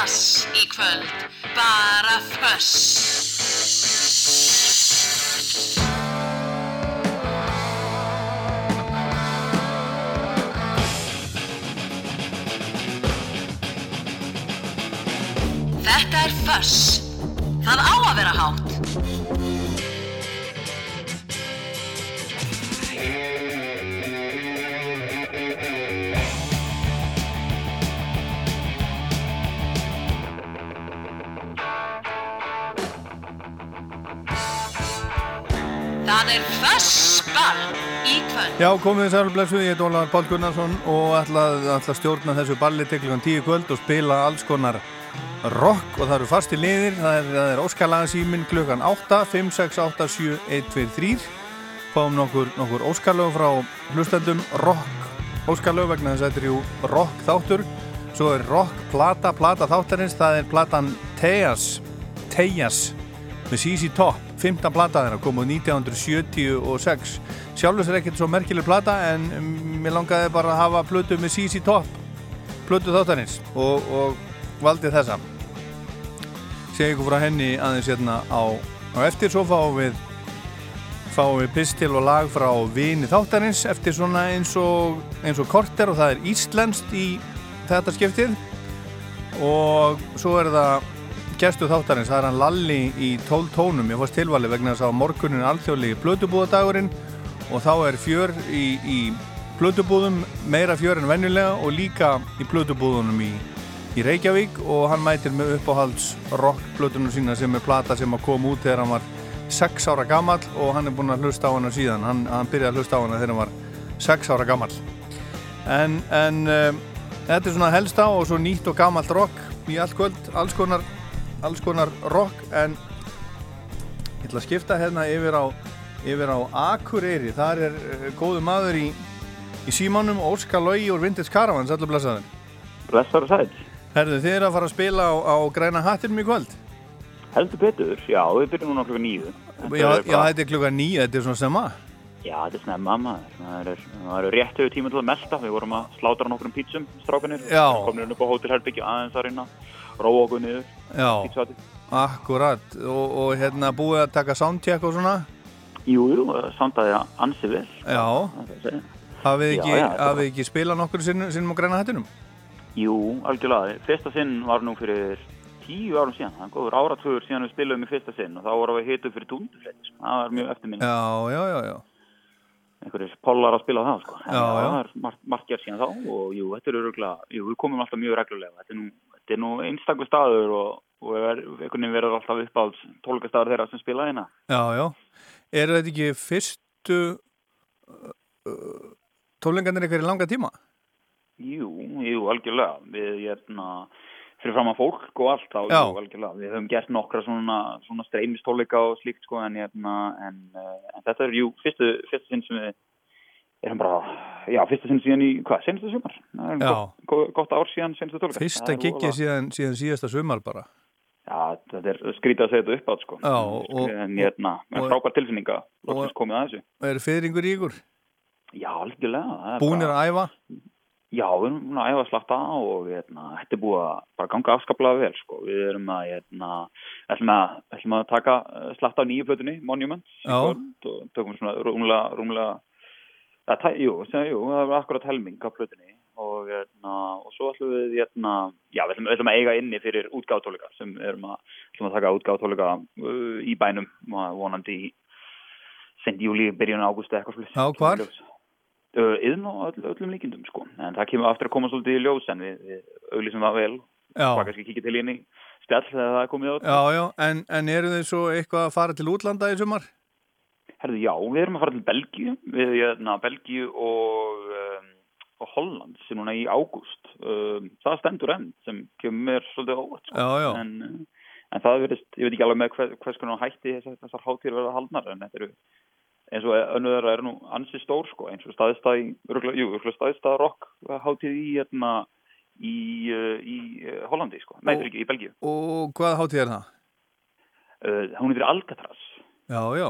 dass í kvöld, bara þöss. Þetta er þöss. Það á að vera hátt. Það er Fössball í kvöld. Já, komið þið sælu blessu, ég heit Ólaður Pál Gunnarsson og ætla, að stjórna þessu balli til klukkan 10 kvöld og spila alls konar rock og það eru fasti liðir, það er, er Óskarlagasímin klukkan 8, 5, 6, 8, 7, 1, 2, 3 fáum nokkur, nokkur Óskarlög frá hlustendum. Rock Óskarlög vegna þess að þetta er jú rock þáttur. Svo er rock plata, plata þáttarins það er platan Tejas Tejas með CC Top 15 plata þeirra kom úr 1976 sjálfur sér ekkert svo merkileg plata en um, mér langaði bara að hafa plötu með CC Top plötu þáttarins og, og valdi þessa. Segja ykkur frá henni aðeins hérna á, á eftir svo fáum við fáum við pistil og lag frá vini þáttarins eftir svona eins og eins og korter og það er íslenskt í þetta skiptið. Og svo er það gestu þáttarins, það er hann Lalli í 12 tónum, ég fórst tilvali vegna þess að morgunin er alþjóðlegi blödubúðadagurinn og þá er fjör í, í blödubúðum, meira fjör en venjulega og líka í blödubúðunum í, í Reykjavík og hann mætir með uppáhalds rockblödunum sína sem er plata sem að koma út þegar hann var 6 ára gammal og hann er búinn að hlusta á hana síðan, hann, hann byrjaði að hlusta á hana þegar hann var 6 ára gammal en, en um, þetta er svona helsta og svo nýtt og gammalt rock í allt kvöld, alls konar alls konar rock en ég ætla að skipta hérna yfir á, yfir á Akureyri þar er uh, góðu maður í, í símanum Óskar Lógi úr Vintage Caravans allir blessaður Blessar og sæl. Herðu þið er að fara að spila á, á græna hattinum í kvöld Heldur betur, já, við byrjum núna klukka nýju. já, já þetta er klukka nýja, þetta er svona sema Já, þetta er snemma maður. Það er, það er rétt hefur tíma til að melta. Við vorum að slátra nokkrum pítsum, strákanir. Hérna upp á hótelherbyggju aðeins að reyna. Róa okkur niður, já, akkurat og, og hérna búið að taka soundcheck og svona Jú, jú, sandaði ansi vel. já, hafið ekki, hafið ekki spilað nokkur sinnum, sinnum á græna hattinum Jú, algjörlega. Fyrsta sinn var nú fyrir tíu árum síðan. Það er góður áratúr síðan við spilum í fyrsta sinn og þá vorum við hitu fyrir túndufleitt. Það var mjög eftirminn. já, já, já, já einhverjir pollar að spila það sko. Já, já. það er margt, margt gert síðan þá og jú, þetta er öruglega, jú, við komum alltaf mjög reglulega þetta er nú, þetta er nú einstakur staður og, og er, einhvern veginn verður alltaf upp á tólkastaður þeirra sem spila hérna Já, já. Er þetta ekki fyrstu uh, uh, tónleikarnir eitthvað í langa tíma? Jú, jú, algjörlega við, hérna, fyrir fram að fólk og allt þá, jú, algjörlega við höfum gert nokkra svona, svona streymistóleika og slíkt sko, en, hérna, en, uh, en þetta er jú, fyrstu, fyrstu sinn sem við erum bara, já, fyrsta sinn síðan í, hvað, senstu sumar? Er gott, gott, ár síðan senstu tóleika Fyrsta giggið síðan, síðan síðasta sumar bara. Já, þetta er skrítið að segja þetta upp átt sko. Já, og- en hérna, en og- frábær tilfinninga, loksins komið að þessu. Er fyrringur í ykkur? Já, algjörlega. er Búnir að æfa? Já, við erum búin að æfa á og hérna, þetta er búið að bara ganga afskaplega vel sko. Við erum að, hérna, ætlum að, ætlum að taka eh, slatta á nýju plötunni, Monuments, og tökum svona rúmlega, rúmlega, tæ, jú, sem, jú, það var akkurat helming á plötunni og, hérna, og svo ætlum við, hérna, já, við ætlum, við ætlum að eiga inni fyrir útgáðtóluga sem erum að, ætlum að taka útgáðtóluga uh, í bænum, og vonandi í sendi júli, byrjun ágústi eitthvað slúst. Já, hvar? Uh, Yðn og öll, öllum líkindum sko. En það kemur aftur að koma svolítið í ljós en við, við auglýsum það vel. Já. Það kannski kíkja til henni spjall þegar það er komið át. Já, já, en, en eru þið svo eitthvað að fara til útlanda í sumar? Herðu, já, við erum að fara til Belgíu. Við erum að Belgíu og, um, og Holland sem núna í ágúst. Um, það stendur enn sem kemur svolítið óvart. Sko. Já, já. En, uh, en það verðist, ég veit ekki alveg með hvers, hvers konar hætti þessar, þessar hátíður verða haldnar en þetta eru eins og þeirra er nú ansi stór sko, eins og staðistæð, jú, örugglega staðistæð rock hátíð í, hérna, í, uh, í uh, Hollandi sko, fyrir ekki, í Belgíu. Og hvað hátíð er það? Uh, hún er fyrir Alcatraz, Já, já,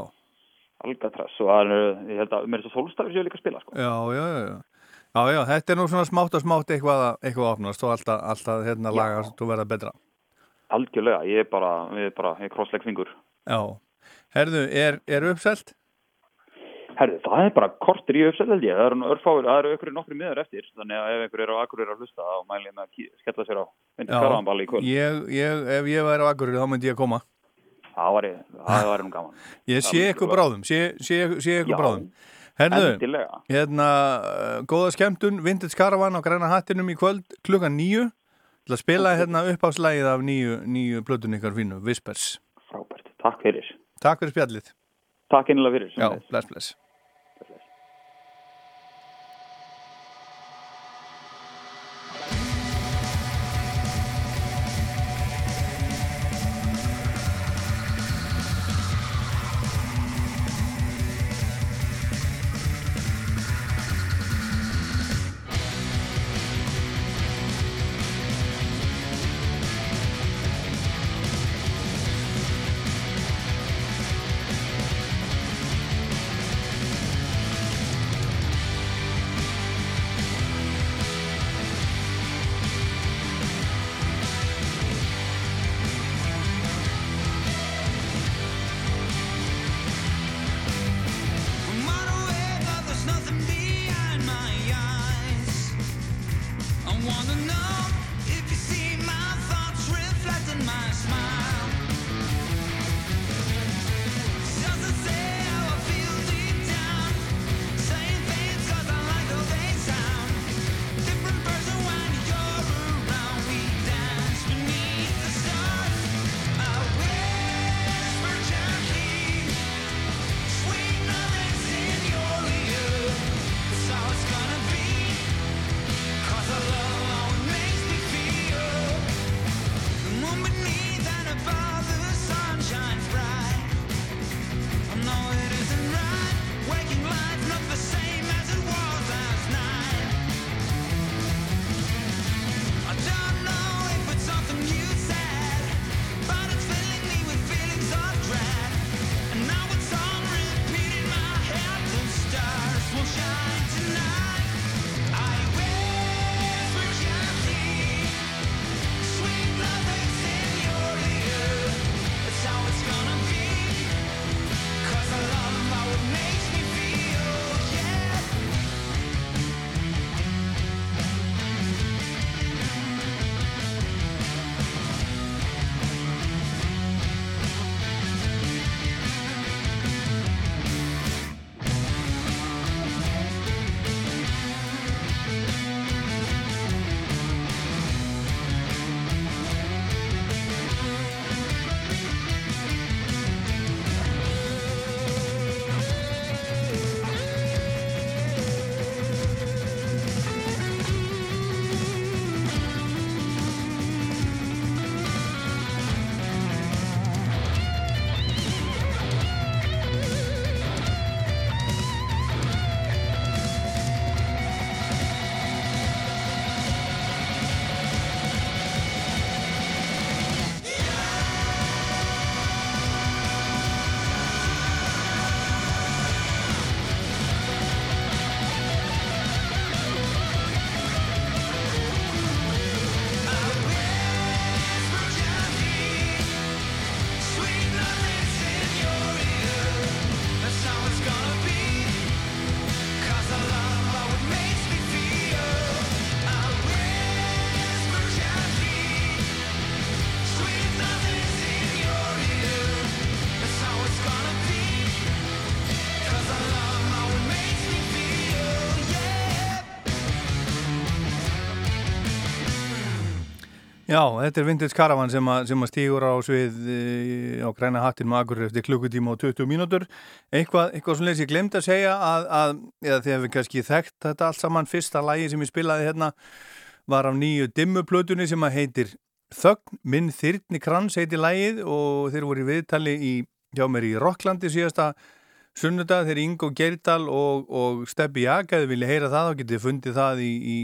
Alcatraz og það er, ég held að mér er svo sólstafur séu líka að spila sko. já, já, já, já. Já, já, þetta er nú svona smátt og smátt eitthvað, að- eitthvað að opnast og alltaf, alltaf hérna lagast og verða betra. Algjörlega, ég er bara, ég er bara, ég er krossleik fingur. Já. Herðu, er, er uppselt? Herðu, það er bara kortir í uppsett held ég, það eru örfáir, það eru ykkur nokkri miður eftir, þannig að ef ykkur er á akkur er að hlusta þá mæli ég með að skella sér á myndi Það var, það var um gaman. Ég sé ykkur bráðum, sé, sé, sé ykkur Já. bráðum. Herðu, hérna, góða skemmtun, Vintage Caravan á græna hattinum í kvöld klukkan nýju. Til að spila hérna uppáslægið af nýju, nýju plötun ykkar fínu, Whispers. Frábært. Takk fyrir. Takk fyrir spjallið. Takk einnilega fyrir. Já, bless, bless. Já, þetta er Vintage Caravan sem, að- sem að stígur á svið e, á græna hattin Akureyri eftir klukkutíma og 20 mínútur. Eitthvað, eitthvað sem leys ég glemt að segja að, að þegar við kannski þekkt þetta allt saman fyrsta lagi sem ég spilaði hérna var af nýju dimmuplötunni sem að heitir Þögn, minn þyrni krans heitir lagið og þeir voru í viðtali í, hjá mér í Rocklandi síðasta sunnudag þegar Ingo Geirdal og, og Steppi Jaka vilja heyra það og getið fundið það í, í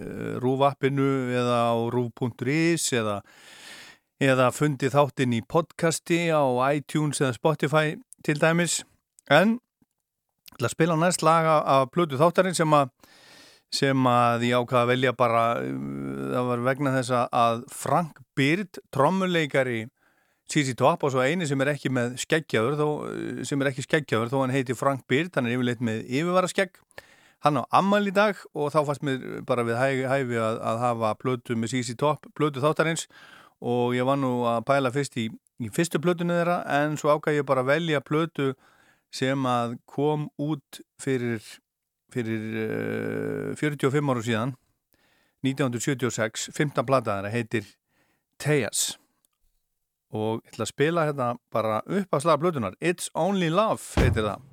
Eh, rúvappinu eða á rúv.is eða, eða fundi þáttinn í podcasti á iTunes eða Spotify til dæmis. En ég ætla að spila næst laga af Plutu þáttarinn sem að sem að ég ákvaði að velja bara eh, það var vegna þess að Frank Byrd, trommuleikari Sisi Top og svo eini sem er ekki með skeggjaður, þó, eh, sem er ekki skeggjaður þó hann heiti Frank Byrd, hann er yfirleitt með yfirvara skegg Hann á ammal í dag og þá fannst mér bara við hæfi, hæfi að, að hafa blötu með sísi topp, blötu þáttarins og ég var nú að pæla fyrst í, í fyrstu blötunu þeirra en svo ákvæði ég bara að velja blötu sem að kom út fyrir, fyrir uh, 45 áru síðan, 1976, 15 plataðara heitir Tejas og ég ætla að spila hérna bara upp að slaga blötunar It's Only Love heitir það.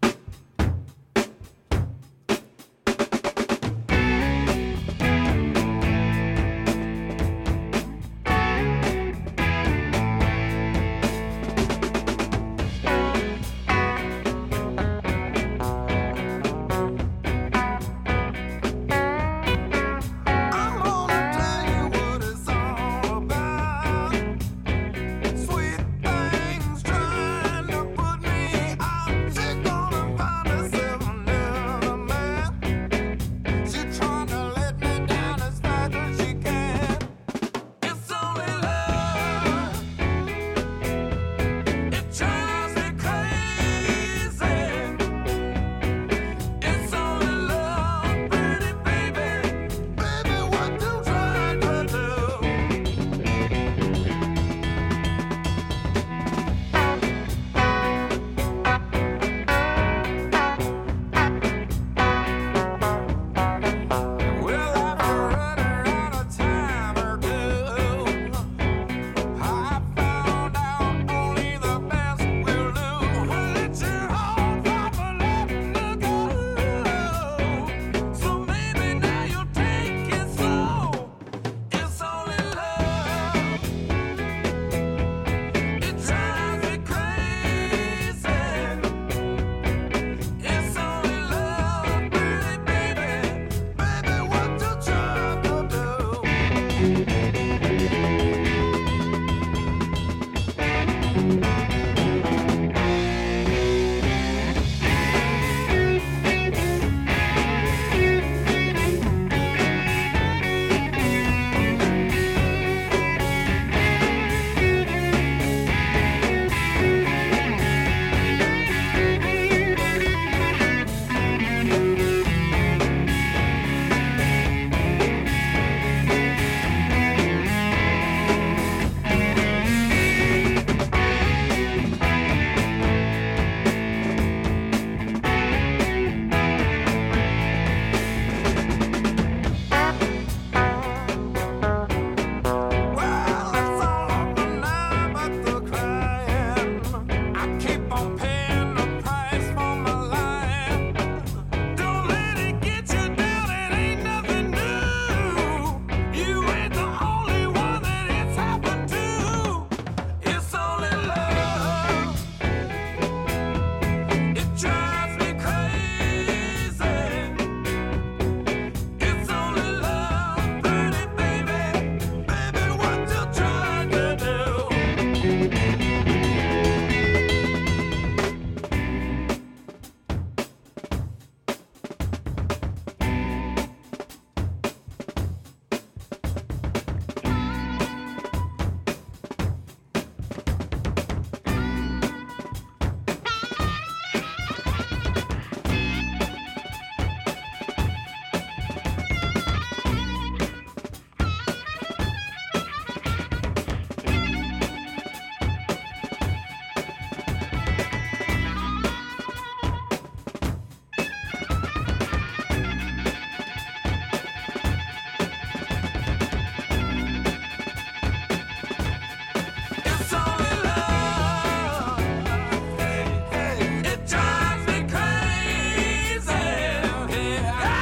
Yeah.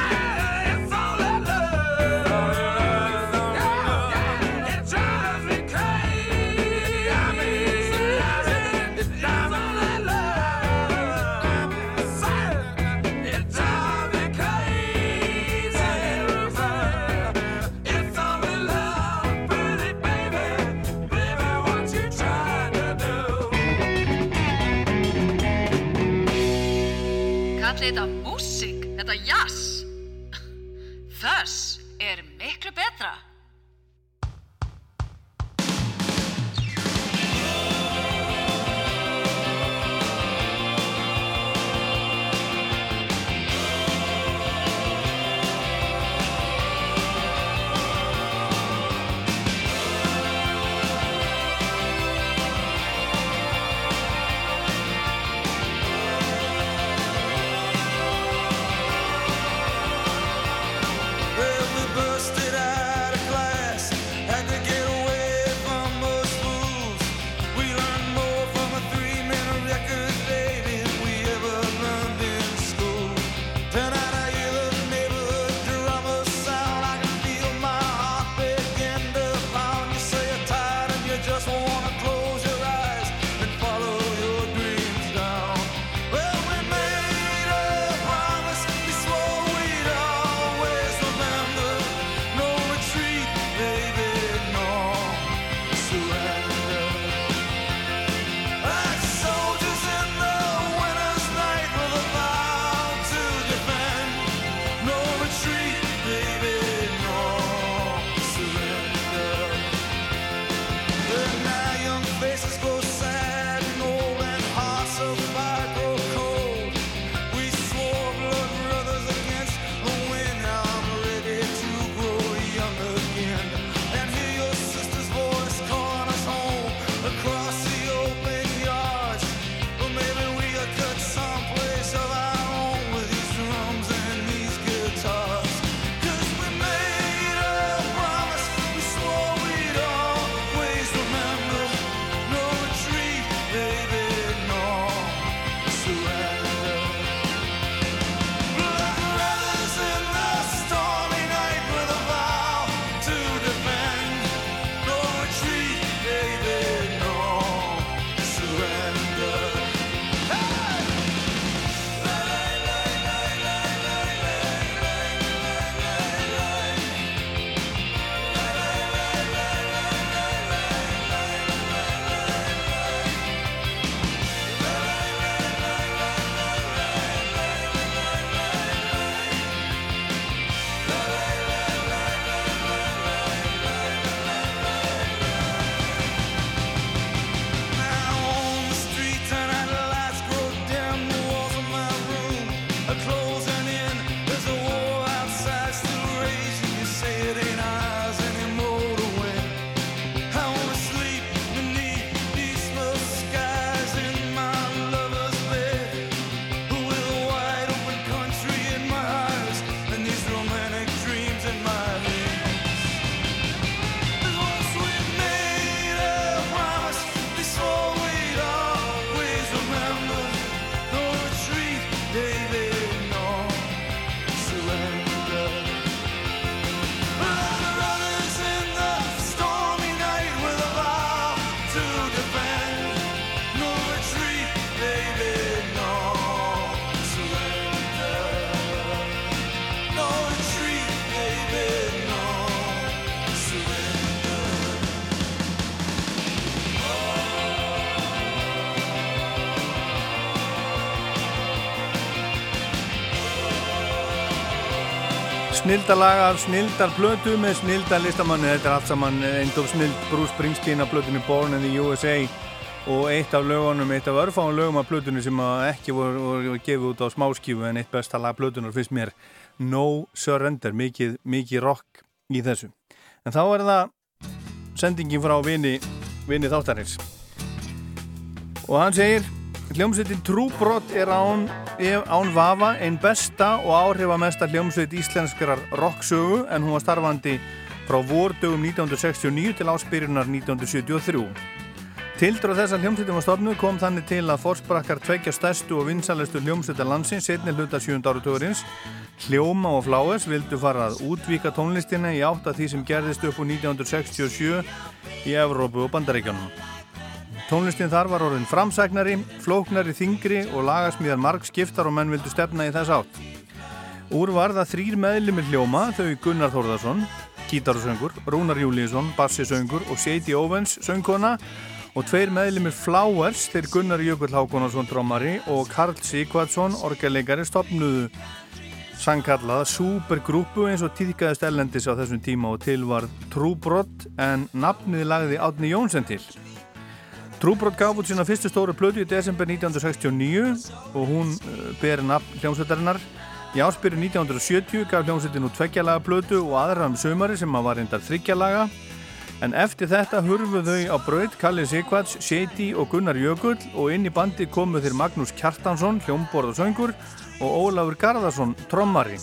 Snildar listamanni, þetta er allt saman einn of snild Bruce Springsteen af plötunni Born in the USA og eitt af lögunum, eitt af örfáum lögum af plötunni sem ekki voru, voru gefið út á smáskífu en eitt besta lag plötunar finnst mér No Surrender, mikið, mikið rock í þessu. En þá er það sendingin frá vini, vini þáttarins. Og hann segir Hljómsveitin Trúbrott er án, án Vafa einn besta og áhrifamesta hljómsveit íslenskrar rocksögu en hún var starfandi frá vordögum 1969 til áspyrunar 1973. Tildröð þess að hljómsveitin var stofnu kom þannig til að forsprakkar tveikja stærstu og vinsalestu hljómsveitar landsins setni hluta 7. áratugurins Hljóma og Fláes vildu fara að útvíka tónlistina í átt að því sem gerðist upp úr 1967 í Evrópu og Bandaríkjónum. Tónlistin þar var orðin framsæknari, flóknari, þingri og lagasmíðar marg skiptar og menn vildu stefna í þess átt. Úr var það þrýr meðlimir hljóma þau Gunnar Þórðarsson, gítarsöngur, Rúnar Júlíusson, bassisöngur og Seiti Óvens, söngkona og tveir meðlimir Flowers þeir Gunnar Jökull Hákonarsson, drómari og Karl Sigvardsson, orgelegari, stopnuðu sangkallaða supergrúpu eins og týðkaðist ellendis á þessum tíma og til var Trúbrott en nafnið lagði Átni Jónsson til. Trúbrot gaf út sína fyrstu stóru plötu í desember 1969 og hún uh, ber nafn hljómsveitarinnar. Í áspyrir 1970 gaf hljómsveitin út tveggjalaga plötu og aðra um sömari sem var reyndar þryggjalaga. En eftir þetta hurfuð þau á braut Kalli Sigvarts, Shady og Gunnar Jökull og inn í bandi komuð þeir Magnús Kjartansson, hljómborð og söngur og Ólafur Garðarsson, trommari.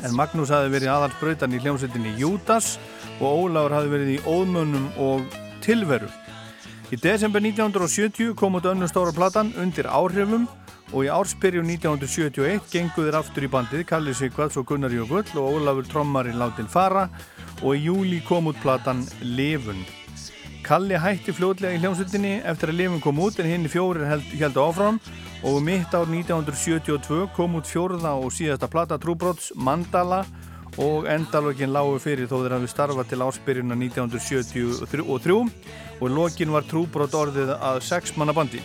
En Magnús hafi verið aðalsbrautan í hljómsveitinni Júdas og Ólafur hafi verið í óðmönnum og tilveru. Í desember 1970 kom út önnu stóra platan undir áhrifum og í árspyrju 1971 genguðir aftur í bandið Kalli Sigvarts og Gunnar Jökull og Ólafur Trommarinn látin fara og í júli kom út platan Lefun. Kalli hætti fljóðlega í hljómsveitinni eftir að Lefun kom út en hinn fjórir held, heldu áfram og mitt ár 1972 kom út fjórða og síðasta plata Trúbrots Mandala og endalögin lágu fyrir þó þeir hafi starfað til áspyrjuna 1973 og lokin var trúbrot orðið að sex manna bandi.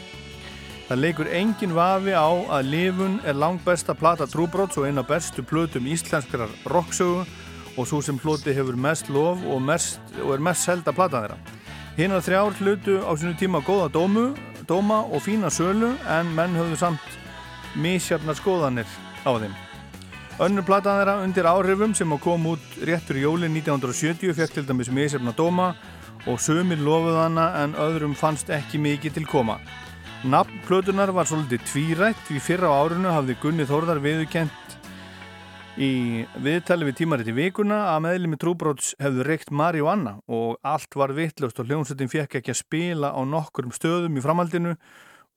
Það leikur engin vafi á að Livun er langt besta plata trúbrots og eina bestu plötum íslenskrar rocksögu og svo sem hloti hefur mest lof og, mest, og er mest selda platan þeirra. Hinn að þrjár hlutu á sinu tíma góða dómu, dóma og fína sölu en menn höfðu samt mísjarnar skoðanir á þeim. Önnur platan þeirra undir áhrifum sem kom út réttur í jólinn 1970 fekk til dæmis misefna dóma og sömur lofuð hana en öðrum fannst ekki mikið til koma. Nafn plötunar var svolítið tvírætt því fyrra á árinu hafði Gunni Þórðar viðkent í viðtali við tímaritt í vikuna að meðlimi trúbróts hefðu reykt Mari og Anna og allt var vittlust og hljómsveitin fekk ekki að spila á nokkurum stöðum í framhaldinu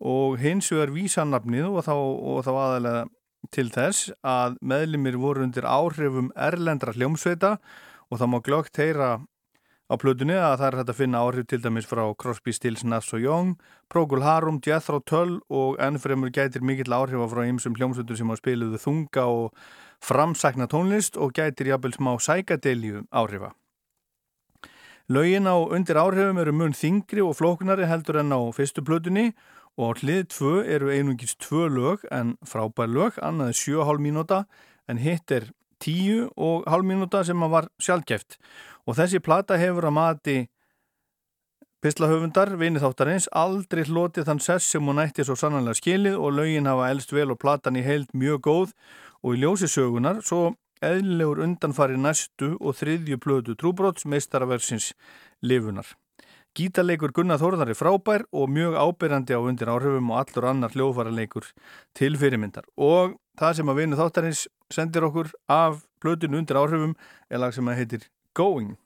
og hins vegar vísanafnið og þá, og þá aðalega til þess að meðlimir voru undir áhrifum erlendra hljómsveita og það má glögt heyra á plötunni að það er hægt að finna áhrif til dæmis frá Crosby, Stills, Nass og Young, Procol Harum, Jethro Tull og ennfremur gætir mikill áhrifa frá ymsum hljómsveitur sem á spiluðu þunga og framsækna tónlist og gætir jafnvel smá sækadelju áhrifa. Laugin á undir áhrifum eru mun þingri og flóknari heldur en á fyrstu plötunni og og á hlið 2 eru einungis 2 lög en frábær lög, annað er 7,5 mínúta en hitt er 10,5 mínúta sem var sjálfgeft og þessi plata hefur að mati pislahöfundar, vinið þáttarins, aldrei hlotið þann sess sem hún ætti svo sannanlega skilið og lögin hafa eldst vel og platan í heild mjög góð og í ljósi sögunar svo eðlilegur undanfari næstu og þriðju plödu trúbróts meistaraversins lifunar. Gítarleikur Gunnar Þórðar er frábær og mjög ábyrjandi á undir áhrifum og allur annar hljóðfæraleikur til fyrirmyndar. Og það sem að vinu þáttarins sendir okkur af blötun undir áhrifum er lag sem að heitir Going.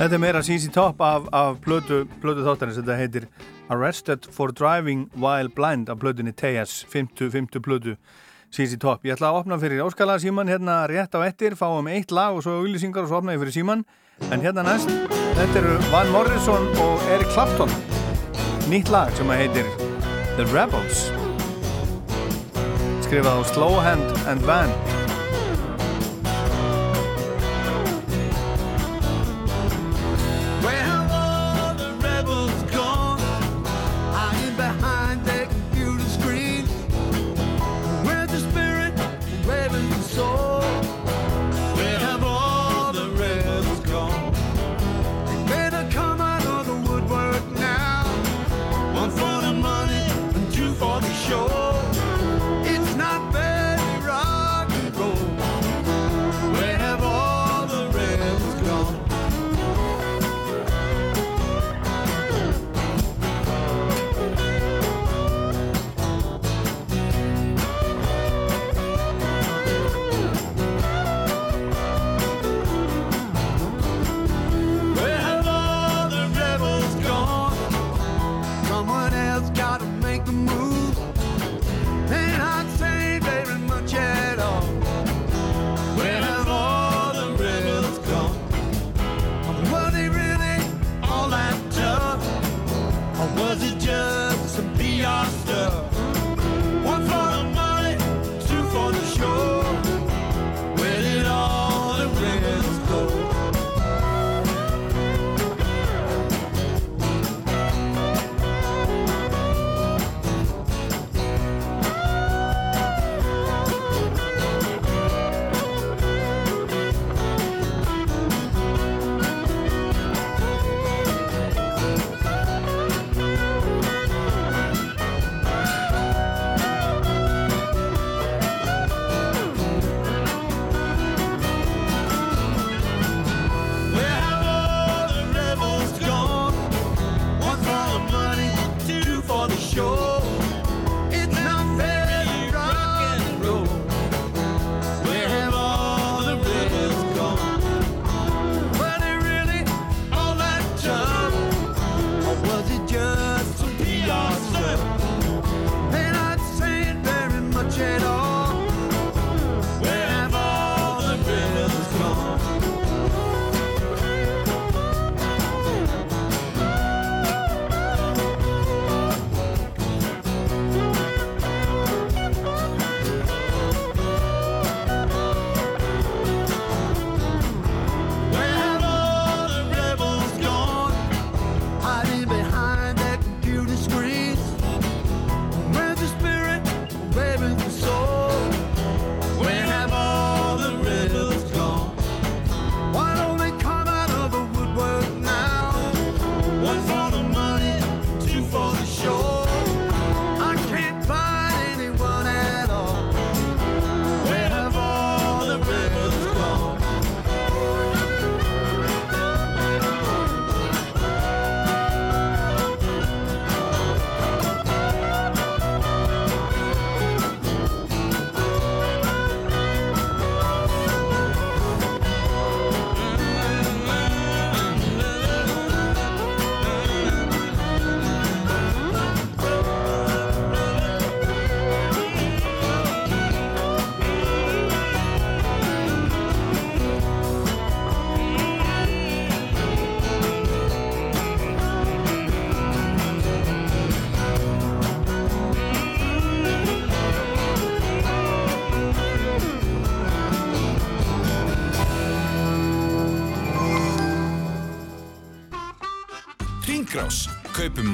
Þetta er meira CC Top af, af plödu, plödu þáttarins, þetta heitir Arrested for Driving While Blind af plödunni TS, 50, 50 plödu CC Top. Ég ætla að opna fyrir áskala síman hérna rétt á ettir, fáum eitt lag og svo auðlýsingar og svo opna ég fyrir síman en hérna næst, þetta eru Van Morrison og Eric Clapton. Nýtt lag sem heitir The Rebels. Skrifað á Slowhand and Van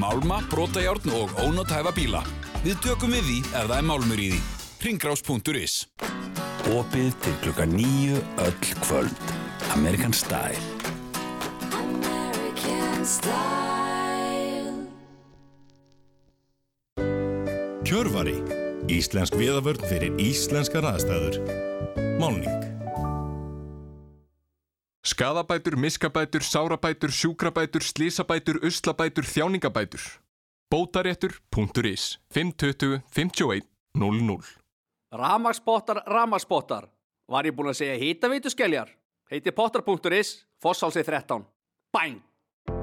málma, brotajárn og ónótæfa bíla. Við tökum við því ef það er málmur í því. Ringrás.is Opið til klukka nýju öll kvöld. American Style. Kjörvari. Íslensk viðavörn fyrir íslenskar aðstæður. Málning. Skadabætur, miskabætur, sárabætur, sjúkrabætur, slísabætur, uslabætur, þjáningabætur. Bótaréttur.is 520 51 00 Ramagsbottar, ramagsbottar. Var ég búinn að segja hýtaveitu skelljar? Heiti potter.is, Fossálsi 13. Bang!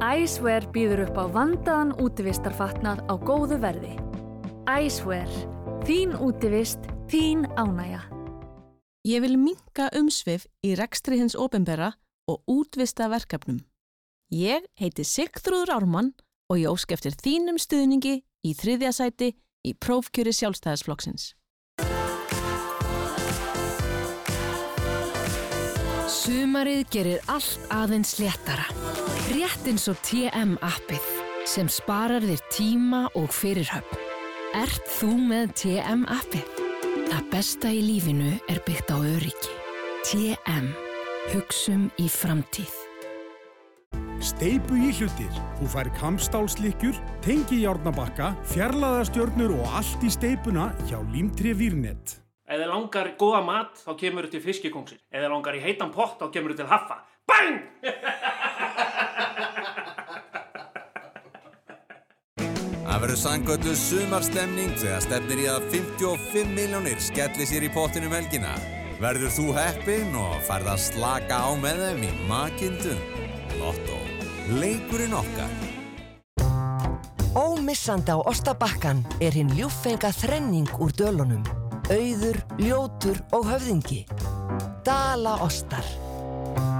Æsver býður upp á vandaðan útivistarfatnað á góðu verði. Æsver. Þín útivist, þín ánægja. Ég vil minka umsvið í rekstri hins ofinbera og útvista verkefnum. Ég heiti Sigþrúður Ármann og ég ósk eftir þínum stuðningi í þriðja sæti í prófkjöri sjálfstæðisflokksins. Sumarið gerir allt aðeins léttara. Rétt eins og TM appið sem sparar þér tíma og fyrirhöfn. Ert þú með TM appið? Það besta í lífinu er byggt á öryggi. TM. Hugsum í framtíð. Steipu í hlutir. Þú fær kampstálslikkjur, tengi járnabakka, fjarlæðastjörnur og allt í steipuna hjá Límtri Vírnet. Ef þið langar góða mat, þá kemur þið til fiskikongsin. Ef þið langar í heitan pott, þá kemur þið til haffa. Bang! Það verður sangöldu sumarstemning þegar stefnir í að 55 miljónir skelli sér í pottinu um helgina. Verður þú heppin og færð að slaka á með þeim í makindum? Lotto. Leikurinn okkar. Ómissandi á Ostabakkan er hinn ljúffenga þrenning úr dölunum. Auður, ljótur og höfðingi. Dala Ostar.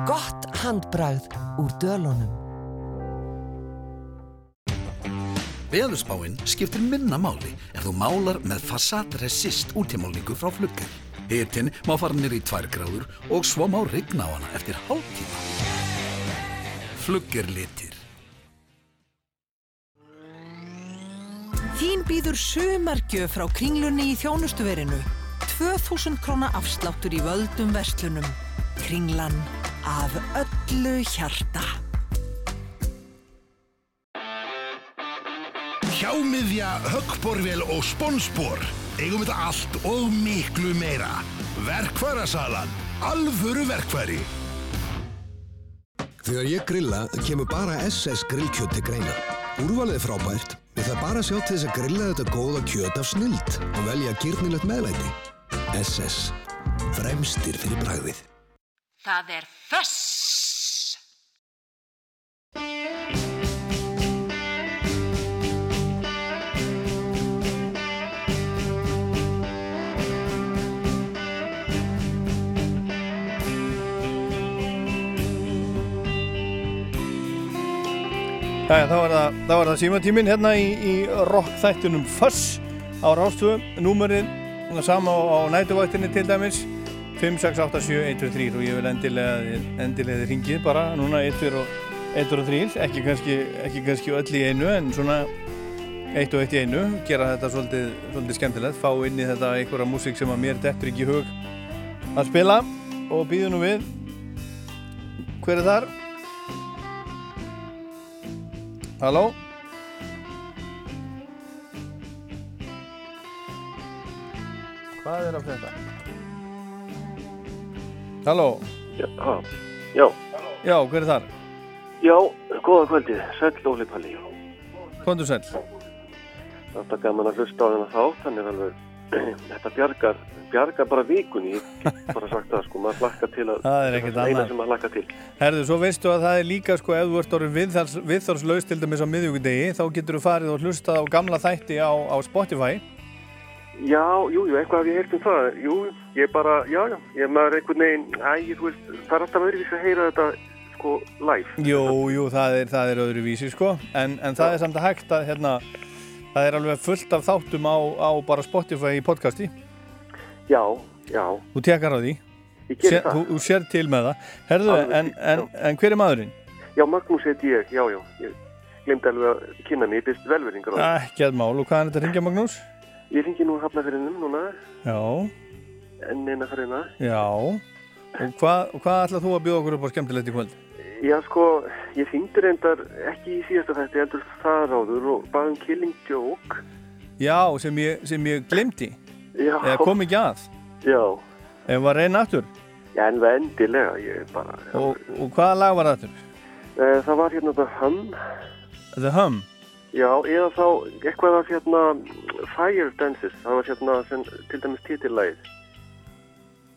Gott handbragð úr dölunum. Veðurspáinn skiptir minna máli ef þú málar með Fassat Resist útímálningu frá fluggar. Hitin má fara nýr í 2 gráður og svo má rigna á hana eftir hálftíma. Flugger litir. Þín býður sumargjöf frá kringlunni í þjónustuverinu. 2000 króna afsláttur í völdum verslunum. Kringlan af öllu hjarta. Hjámiðja, höggborvél og sponsbor. Eigum þetta allt og miklu meira. Verkfærasalan. Alvöru verkfæri. Þegar ég grilla kemur bara SS grillkjöt til greina. Úrvalið er frábært. Við það bara sjá til þess að grilla þetta góða kjöt af snild og velja gyrnilegt meðlæti. SS. Fremstir fyrir bragðið. Það er föss. Jæja, þá er það, er það símatíminn hérna í, í rock þættunum Fuss á númerið það sama á, á nætuvættinni til dæmis 5687123 og ég vil endilega, endilega ringið bara núna 1 og 1 og 3 ekki kannski, ekki kannski öll í einu en svona 1 og 1 í einu. Gera þetta svolítið, svolítið skemmtilegt. Fá inn í þetta einhverja músík sem að mér dettur ekki hug að spila. Og býðu nú við. Hver er þar? Halló? Hvað er að frétta? Halló? Já, já, Já, hver er þar? já, góða kvöldið, sæll Óli Palli. Kondur sæll? Þetta gaman að hlusta á þennan þátt, hann er alveg, þetta bjargar, bjargar bara vikunni, bara sagt það, sko, maður hlakka til að, Það er ekkert annað. sem maður hlakka til. Herðu, svo veistu að það er líka sko ef þú ert orðin viðþárs, viðþórslaus til dæmis á miðvíkudegi þá getur þú farið og hlustað á gamla þætti á, á Spotify Já, jú, jú, eitthvað hef ég heyrt um það, jú, ég bara, já, já, ég maður einhvern veginn, æ, þú veist, það er alltaf öðruvísi að heyra þetta, sko, live. Jú, jú, það er, það er öðru vísi sko en, en það að að það er alveg fullt af þáttum á, á bara Spotify í podcasti Já, já, Þú tekar á því Sér-. Þú, þú sér til með það Herðu, en, en, en hver er maðurinn? já, Magnús heiti ég, já, já, ég, glemdi alveg að kynna mig, ég byrst velverðingar. Ekki að mál, og hvað er þetta að ringja Magnús? Ég ringi nú hafnafyrinum núna, Já, enn eina farina. já. Og hvað, og hvað ætlað þú að bjóða okkur upp á skemmtilegt í kvöld? Já, sko, ég þýndi reyndar ekki í síðasta þætti, heldur það ráður og baðum Killing Joke. Já, sem ég, sem ég glemdi. Já. Eða kom ekki að. Já. Ef var reyna aftur. Já, en það endilega, ég bara... Og, og hvaða lag var aftur? Eh, Það var hérna The Hum, The Hum. já, eða þá eitthvað af hérna Fire Dances, það var hérna sem, til dæmis titillagið.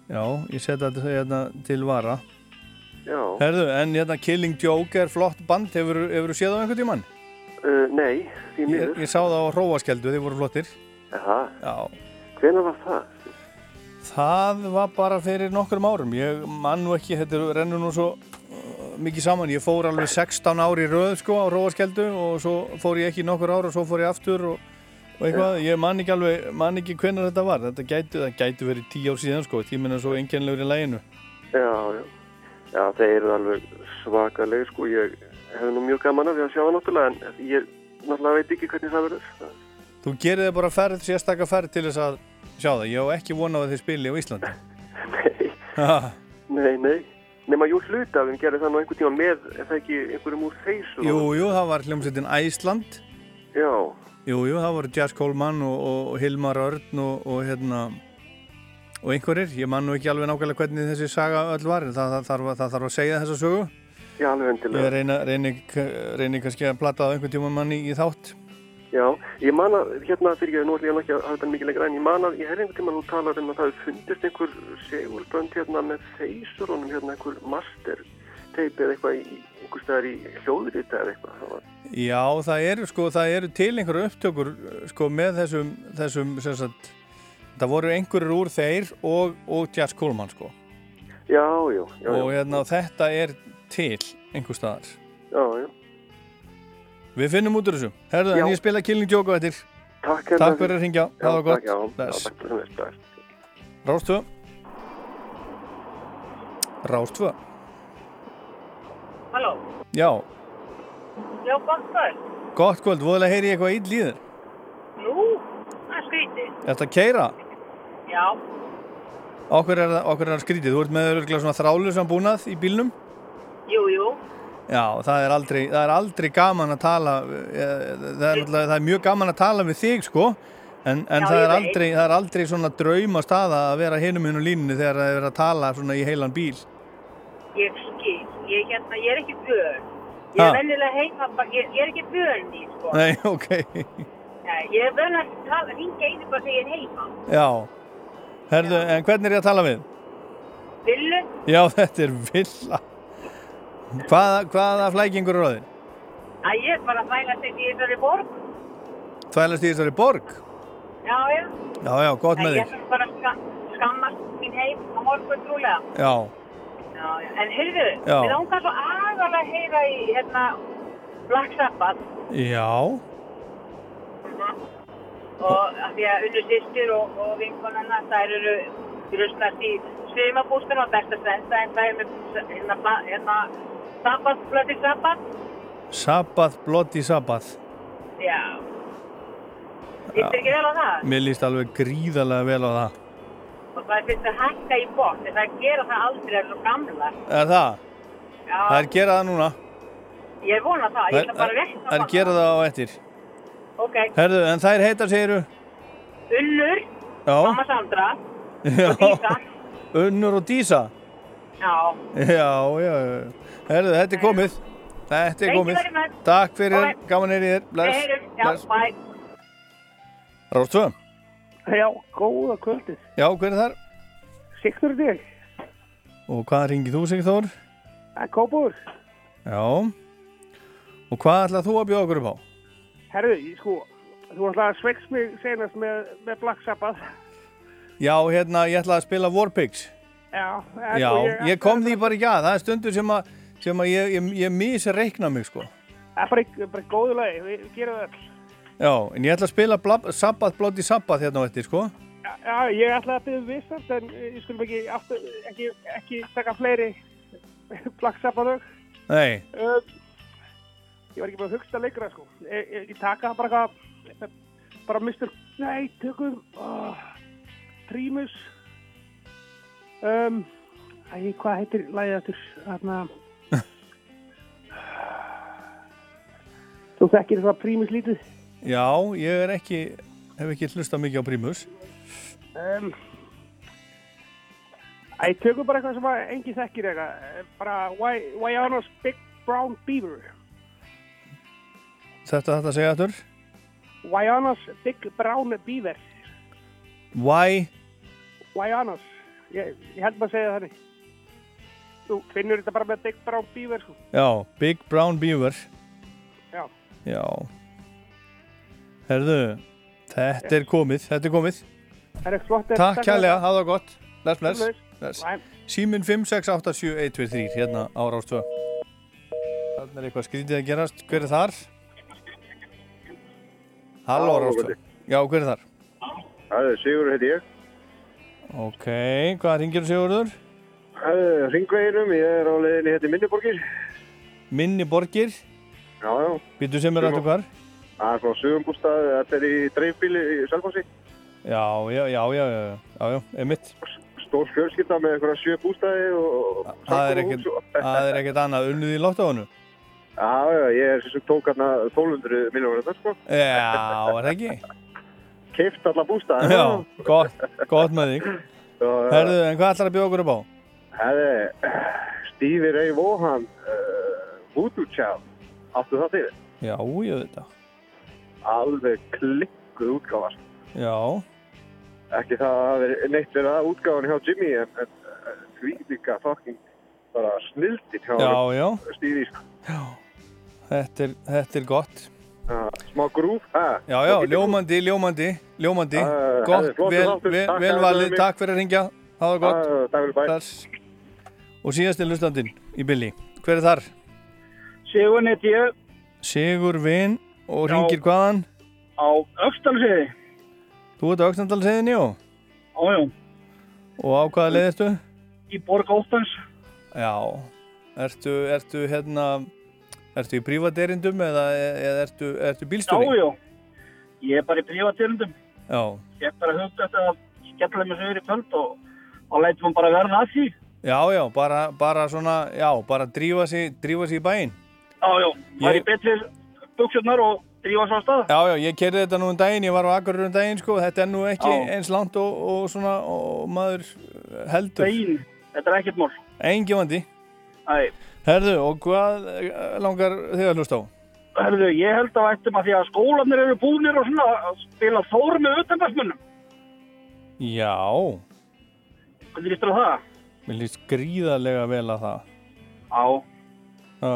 Já, ég setja þetta hérna til vara. Herðu, en hérna Killing Joke er flott band. Hefur, hefur séð á einhvern tímann? Uh, nei, því Ég, miður. ég sá það á Hróaskeldu, þið voru flottir. Hvenær var það? Það var bara fyrir nokkrum árum. Ég man nú ekki, þetta rennur nú svo uh, mikið saman. Ég fór alveg 16 ári í röð sko á Róaskeldu og svo fór ég ekki nokkur ár og svo fór ég aftur og, og eitthvað. Ég man ekki alveg, man ekki hvenær þetta var. Þetta gæti, gæti verið 10 ár síðan sko. Tíminn er svo enginlegur í læginu. Já, já. Já, þeir eru alveg svakaleg, sko. Ég hef nú mjög gaman af því að sjá það náttúrulega, en ég náttúrulega veit ekki hvernig það verður. Þú gerir þið bara ferð, sérstakka ferð til þess að sjá það. Ég á ekki vona á að þið spili á Íslandi. nei. Nei, nei. Nefna, jú, hluta þeim gerir það nú einhvern tíma með, er það ekki einhverjum úr þeysu? Jú, jú, það var hljómsveitin Æsland. Já. Jú, jú, það voru Jazz Coleman og, og, og Hilmar Örn og, og hérna og einhverjir. Ég man nú ekki alveg nákvæmlega hvernig þessi saga öll var. en Það, það, þarf, að- það þarf að segja þessa sögu. Já, alveg endilega. Ég reyna, reyni, reyni kannski að platta á einhvern tíma manni í þátt. Já, ég man að, hérna fyrir ekki, nú ætlum ég ekki að hafa þetta mikið lengra, en ég man að ég hefði einhvern tíma nú talað um að það fundist einhver segulbönd hérna með þeysurunum, hérna einhver master teipi eða eitthvað í einhver staðar í hljóðrita eða eitthvað. Það Já, það eru sko, það eru til einhverju upptökur sko með þessum, þessum það voru einhverjur úr þeir og, og Jazz Coleman sko. Já, já, já. og hérna þetta er til einhver staðar. Já, já. Við finnum út úr þessu. Herðu, en ég spila Killing Joke á eftir. Takk, Takk fyrir að ringja. Það var gott. Rástvö. Rástvö. Halló, Já, já, gott kvöld. gott kvöld. Voðalega heyri ég eitthvað ill í þér. Nú, það er skrítið. Þetta að keira. Já, Okkur er, okkur er það skrítið. Þú ert með þrálusan búnað í bílnum. jú, jú. Já, það er aldrei, það er aldrei gaman að tala, eh, það er, það er mjög gaman að tala við þig sko, en, en Já, það, er aldrei, það er aldrei svona drauma staða að vera hinum hinn og línunni þegar það er að tala svona í heilan bíl. Ég skil. Ég, hérna, ég er ekki vön. Ég er vennilega heima, bara- ég, ég er ekki vön í, sko. Nei, ok, Nei, ég er vön að tala, ringa einu bara þegar ég er heima. já. Herðu, en hvernig er ég að tala við? Villu? Já, þetta er villa. Hvaða, hvaða flækingur er á þér? Að ég er bara að þvælast í þessari borg. Tvælast í þessari borg? Já, já. Já, já, gott En með ég þig. ætla bara að ska, skammast mín heim á morgun trúlega. Já, Já, já. En heyrðu, Já. við langar svo agalega að heyra í, hérna, Black Sabbath. já, og af því að unnu sýstir og, og vinkonanna þær eru grusnast í svimabústunum og besta senda en það er með hérna, hérna sabbat, blöti sabbat Sabbath, Bloody Sabbath. já Þetta ekki vel á það Mér líst alveg gríðarlega vel á það. og það finnst að hækka í bort en það gera það aldrei er svo gamla Er það? já, Það er gera það núna. ég vona það, ég ætla bara að rekna Það er gera það á eftir. Ok, Herðu, en þær heita segiru? Unnur Já. mamma Sandra Já. Unnur og Dísa? já, Já, já, já. Herðu, þetta er komið. Þetta er Thank you komið. very much. Takk fyrir, Alright. gaman er í þér. Bless. Við heyrum. já, Bless. bye Rástu? Já, góða kvöldið. Já, hver er þar? Sigþór þig. Og hvað ringið þú, Sigþór? Er Kópur. Já. Og hvað ætlað þú að bjóða okkur upp á? Herðu, ég sko, þú ætlaði að sveikst mig senast með, með Black Sabbath. Já, hérna, ég ætlaði að spila Warpigs. Já, en Já, sko, ég kom því bara ekki að. Það er stundur sem að, sem að ég, ég, ég misreikna mig, sko. Það er bara, bara góðu lagi, við gerum öll. Já, en ég ætla að spila blab, Sabbath, Bloody Sabbath hérna á eftir, sko. Já, já, ég ætlaði að byrja vissast, en ég skulum ekki, aftur, ekki, ekki taka fleiri Black Sabbath lög. Nei, Uh, Ég var ekki með að hugsta leikra, sko. Ég, ég, ég taka það bara eitthvað, bara mistur, nei, tökum, uh, Primus, um, æ, hvað heitir lagið eftir, þarna, þú þekkir það Primus lítið, Já, ég er ekki, hef ekki hlusta mikið á Primus. um, æ, tökum bara eitthvað sem engi þekkir eitthvað, eh, bara Wy- Wyanos Big Brown Beaver, Þetta þetta segja aftur. Wyanos Big Brown Beaver, Why? Wyanos, ég, ég held maður að segja þannig. Þú finnur þetta bara með Big Brown Beaver, sko. Já, Big Brown Beaver. Já. Já. Herðu, þetta er komið, þetta er komið. Það er flott. Takk kærlega, hafa það gott. Sömuleiðis. bless. Bye. Símin 5687123 hérna á Rástvö. Þannig er eitthvað skrítið að gerast. Hver er þar? Halló Rástvö. Já, hver er þar? Það er Sigur heiti ég. Ok, hvað ringir Sigurður? Er ringveginum, ég er á leiðinni hétti Minniborgir. Minni borgir? Já, já. Býtu sem er áttu hvar? Það er frá Suðumbústað, þetta er í dreifbíli í Selfossi. Já, já, já, já, já, já, já, emitt. Stór fjölskylda með einhverja sjö bústæði og Það er ekkert, er annað unnið í lottóinu. Já, já, ég er sem tók hérna 1200 miljónur þetta, sko. Já, er það ekki? Keift alla bústæði. Já, gott, gott með þig. Herðu, en hvað ætlar að bjóða okkur upp á? Herðu, Stevie Ray Vaughan, uh, Voodoo Child, áttu það til? Já, ég veit það. Alveg klikkuð útgáfa. sko. Já, Ekki það að vera neitt verið að útgáfan hjá Jimmy, en, því líka fucking bara snildin hjá Já, honum, já. Stevie, sko. Þetta er, þetta er gott. Já, smá grúf, ha? Já, já, ljómandi, ljómandi, ljómandi. Já, já, Gott, vel, vel, Takk vel fyrir valið, mig. takk fyrir að ringja. Það gott. Já, takk fyrir bæ. Og síðast er lustandinn í Billy. Hver er þar? Sigur neitt ég Sigur Vinn og Já. ringir hvaðan? á Öxtalsiði. Þú ert á Öxnandalsegðinni, já? Ójó, Og á hvaða leið ertu? í Borg Óttans. Já. Ertu, ertu hérna, ertu í prívaderindum eða, eða ertu, ertu bílstjóri? Jájó, ég er bara í prívatýrundum. Já. Ég er bara hugt eftir að skella mig sögur í kvöld og, og leitum bara verða að því. Já, já, bara, bara svona, já, bara drífa sig í bæinn. Jájó, það er í betri buksurnar og drífa svo að stað. Já, já, ég kerði þetta nú um daginn, ég var á Akureyri um daginn, sko, þetta er nú ekki Já. eins langt og, og svona, og maður heldur. Bein, þetta er ekkert mál. Engi vandi. Æ, Herðu, og hvað eh, langar þig að hlusta á? herðu, ég held að ættum að því að skólanir eru búnir og svona að spila þór með utanbarsmunum. Já, Hvernig líst þér á það? mér líst gríðarlega vel að það. Já. Já.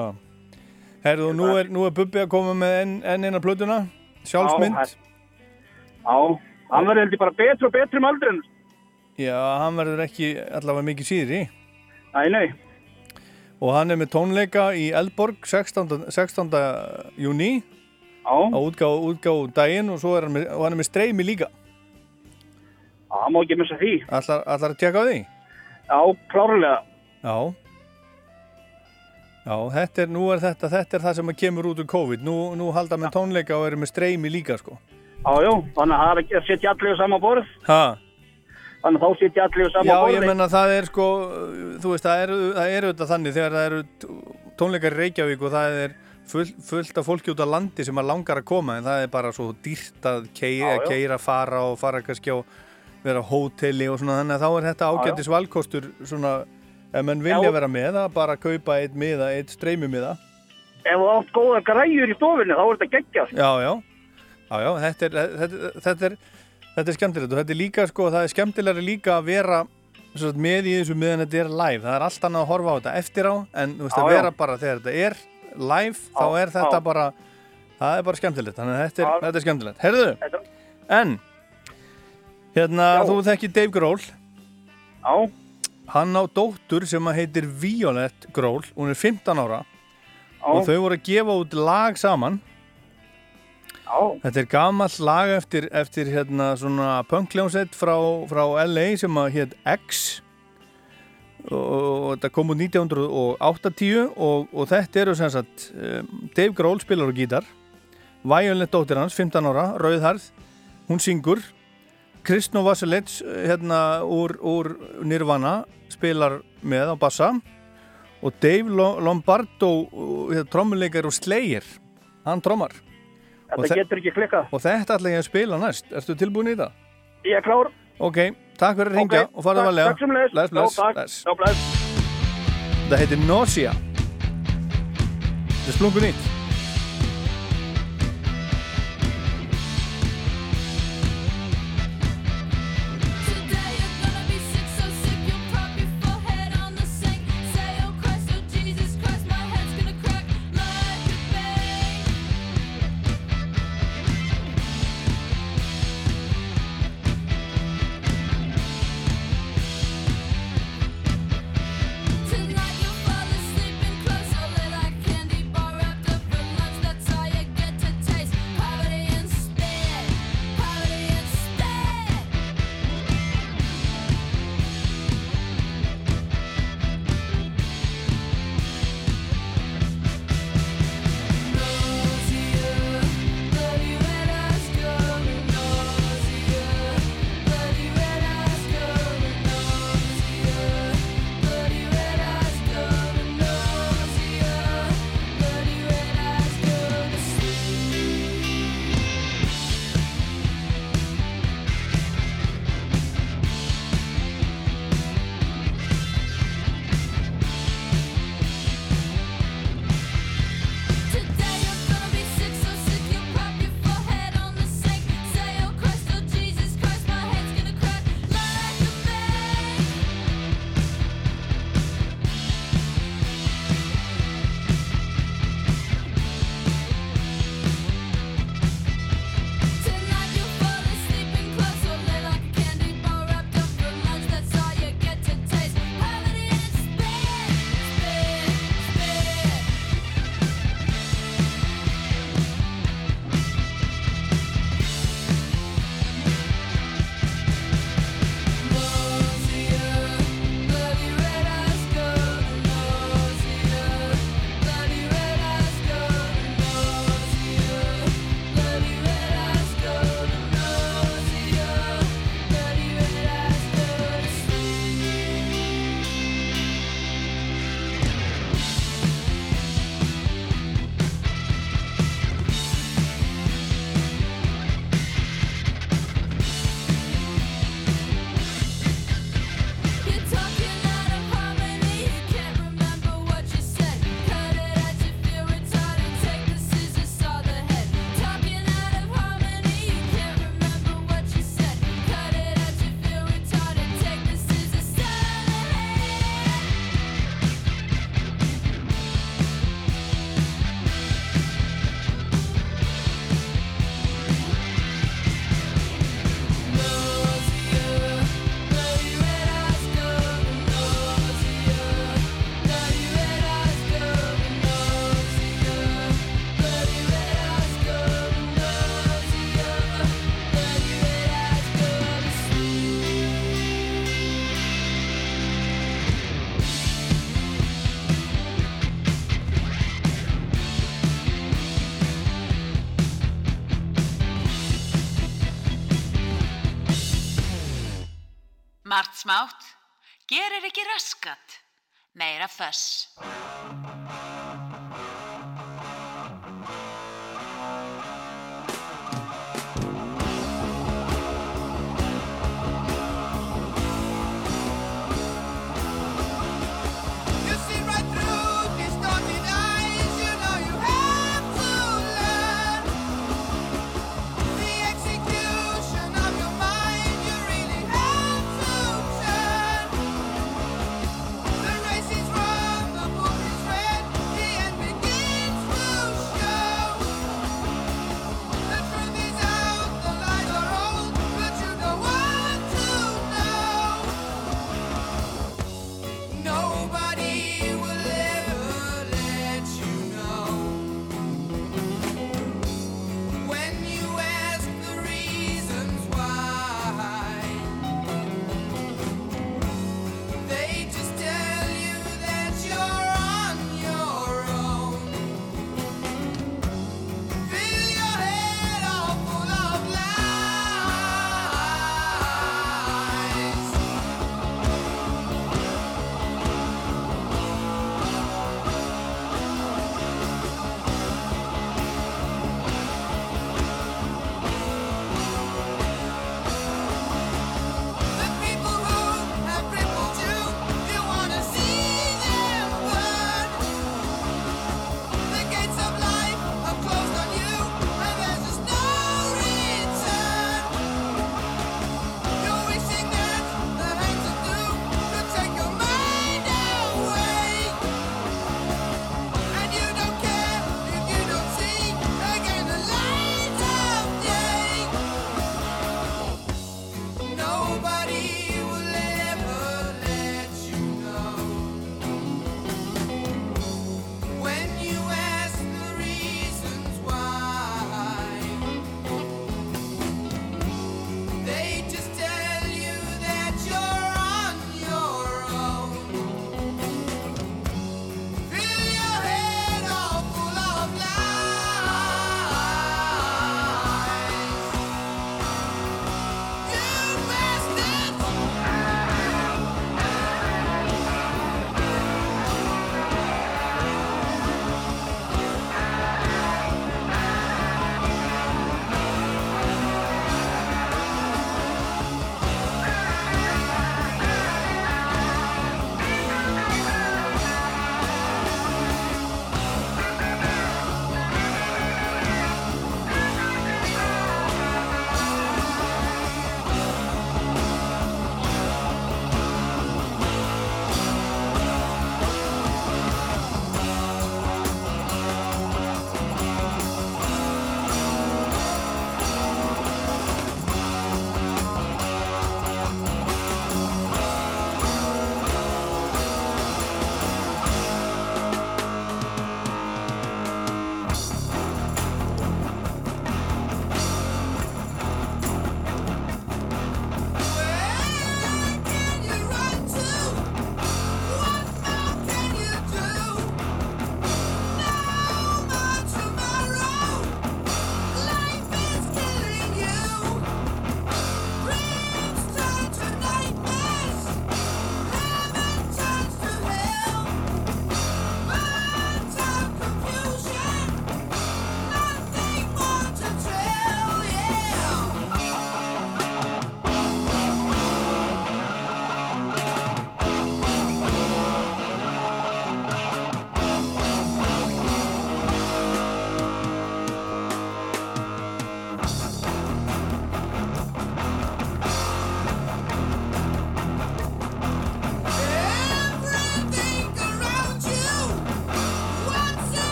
Herðu, og nú er, nú er Bubbi að koma með enn en eina plötuna, sjálfsmynd. Já, Já, hann verður held ég bara betri og betri með aldrin. Já, hann verður ekki allavega mikið síðri. Æ, nei. Og hann er með tónleika í Eldborg 16. 16. júni á útgáðu útgáðu daginn og, er hann með, og hann er með streymi líka. Já, hann má ekki missa því. Ætlar, ætlar að tjekka á því? Já, klárlega. Já. Já, þetta er, nú er þetta, þetta er það sem kemur út úr COVID. Nú, nú halda með tónleika og eru með streymi líka, sko. Já, já, þannig að það er ekki að setja allir á sama borð. Ha? Þannig að þá setja allir á sama Já, borð. ég menna það er sko, þú veist, það er, það er auðvitað þannig þegar það eru tónleikar í Reykjavík og það er full, fullt af fólki út á landi sem að langar að koma en það er bara svo dýrt að keira, Já, já. keira fara og fara kannski á vera hóteli og svona þannig að þá er þetta Já, já. ágættis valkostur svona, ef menn vilja Já. vera með að bara kaupa eitt miða, eitt streymi miða. Ef þú átt góða græjur í stofinni, þá er þetta geggjast. Já, já, já, já, þetta er, þetta, þetta er, þetta er skemmtilegt og þetta er líka, sko, það er skemmtilegri líka að vera svo, sagt, með í þessu meðan þetta er live. Það er allt annað að horfa á þetta eftir á, en veist, Já, að já. vera bara þegar þetta er live, þá Já, er þetta já. bara, það er bara skemmtilegt, þannig að þetta er, Já. þetta er skemmtilegt. Herðu, en, hérna, þú þekkir Dave Grohl. Já. Hann á dóttur sem heitir Violet Grohl, hún er 15 ára Já. og þau voru að gefa út lag saman. Þetta er gamall lag eftir, eftir hérna punkljónsett frá, frá LA sem að hétt X. Og, og þetta kom út 1980 og, og þetta eru sem sagt um, Dave Grohl spilar á gítar Violet dóttir hans, 15 ára, rauðharð hún syngur. Kristnó Vasilits hérna úr, úr Nirvana spilar með á bassa. Og Dave Lo- Lombardo hérna, trommuleikar og Slayer hann trommar Þetta þe- getur ekki klikkað. og þetta ætla ég að spila næst Ertu tilbúin í það? Ég er klár. Ok, takk fyrir að ringja Ok, og farðu takk- varlega takk sömuleiðis. Bless, bless, Já, takk. bless. Það heitir Nausea Þetta er splungun nýtt raskat, meira föss.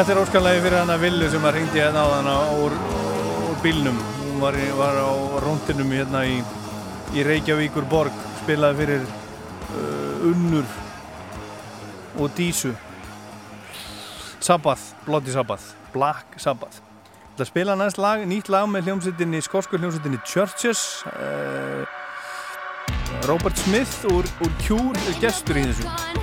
Þetta er óskanlegi fyrir hana Villu sem að ringdi hérna á hana úr, úr bílnum. Hún var, var á rúndinum hérna í, í Reykjavíkur borg, spilaði fyrir uh, Unnur og Dísu. Sabbath, Bloody Sabbath, Black Sabbath. Það spila næst lag, nýtt lag með hljómsveitinni, skosku hljómsveitinni Churches. Uh, Robert Smith úr, úr Cure gestur í þessu.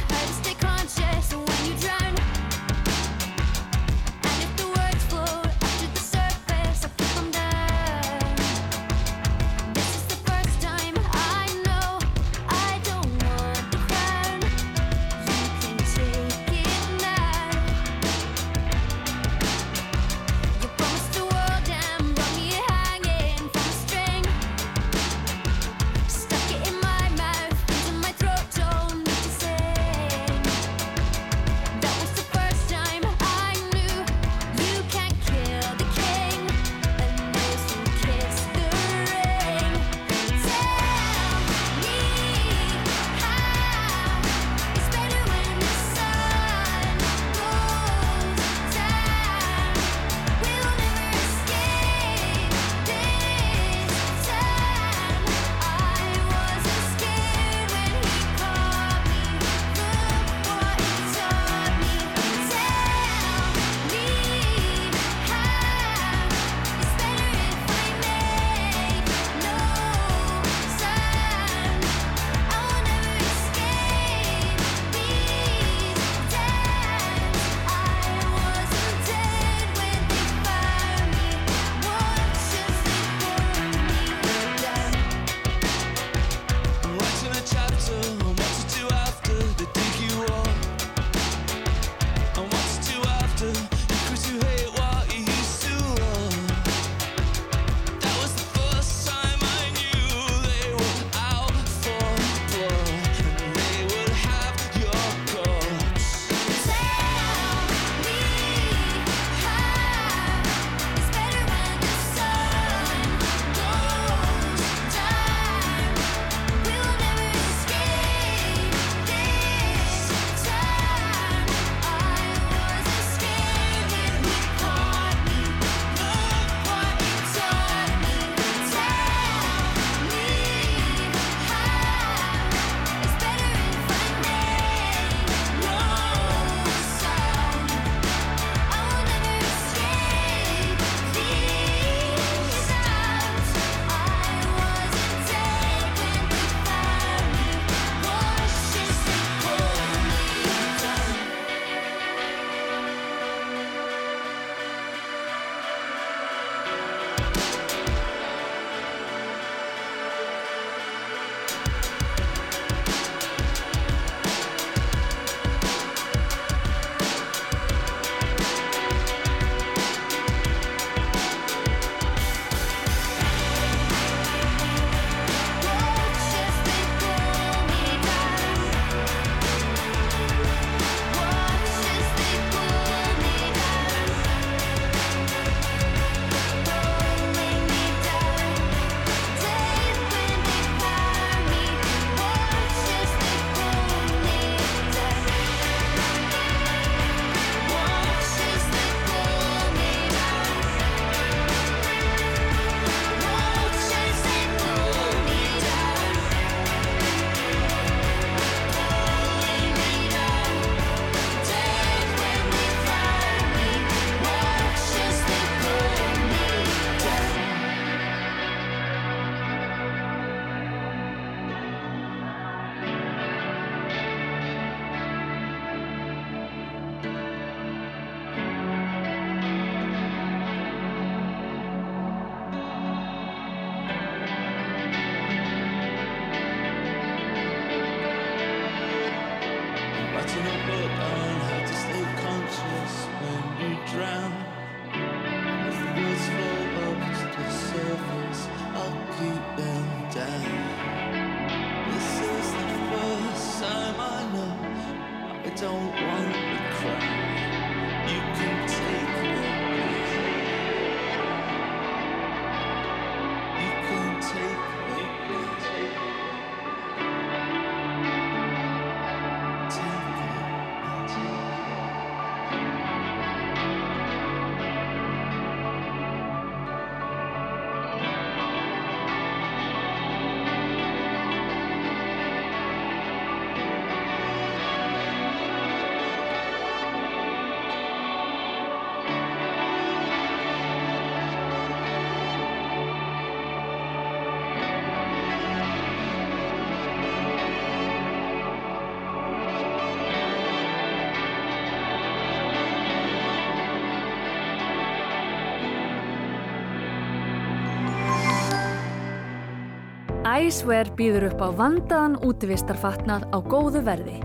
Æsver býður upp á vandaðan útivistarfatnað á góðu verði.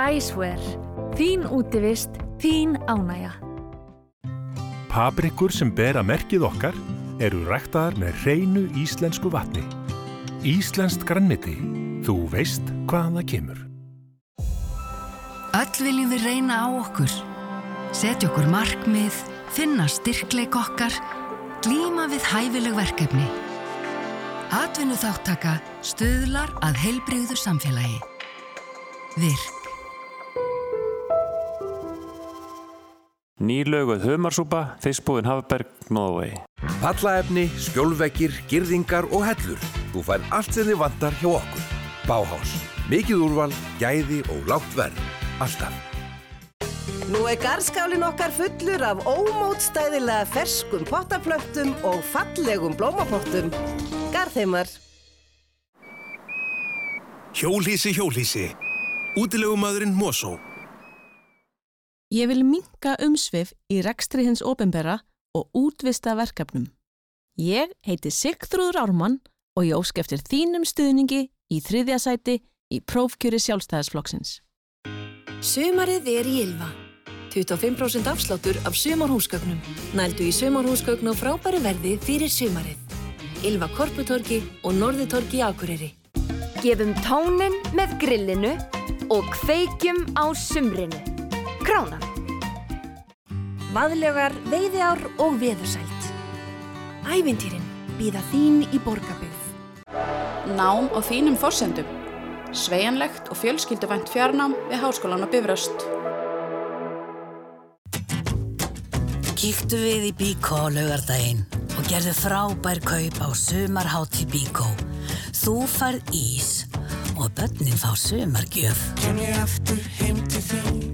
Æsver, þín útivist, þín ánægja. Paprikur sem bera merkið okkar eru ræktaðar með hreinu íslensku vatni. Íslenskt grannmiti. Þú veist hvaðan það kemur. Öll viljum við reyna á okkur. Setja okkur markmið, finna styrkleik okkar, glíma við hæfileg verkefni. Atvinnu þáttaka stöðlar að heilbrigðu samfélagi. Virk. Nýlauguð humarsúpa, fiskbúðin Hafberg, Nóðvegi. Pallaefni, skjólveggir, girðingar og hellur. Þú fær allt sem þið vantar hjá okkur. Báhás. Mikið úrval, gæði og lágt verð. Alltaf. Nú er garðskálin okkar fullur af ómótstæðilega ferskum pottaplöntum og fallegum blómapottum. Garðheimar. Hjólhísi, hjólhísi. Útilegumæðurinn Mosó. Ég vil minka umsvif í rekstri hins ofinbera og útvista verkefnum. Ég heiti Sigþrúður Ármann og ég ósk eftir þínum stuðningi í þriðja sæti í prófkjöri sjálfstæðisflokksins. Sumarið er í Ylva. 25% afsláttur af sumarhúsgögnum. Nældu í sumarhúsgögn á frábæru verði fyrir sumarið. Ylva Korputorki og Norðutorki Akureyri. Gefum tónin með grillinu og kveikjum á sumrinu. Kránan. Vaðlegar, veiðiár og veðursælt. Ævintýrin býða þín í borgarbyggð. Nám á þínum forsendum. Sveianlegt og fjölskylduvænt fjarnám við Háskólan á Bifröst. Kíktu við í Bíkó á laugardaginn og gerðu frábær kaup á sumarhátti Bíkó. Þú færð ís og börnin fá sumargjöf. Kem ég aftur heim til þín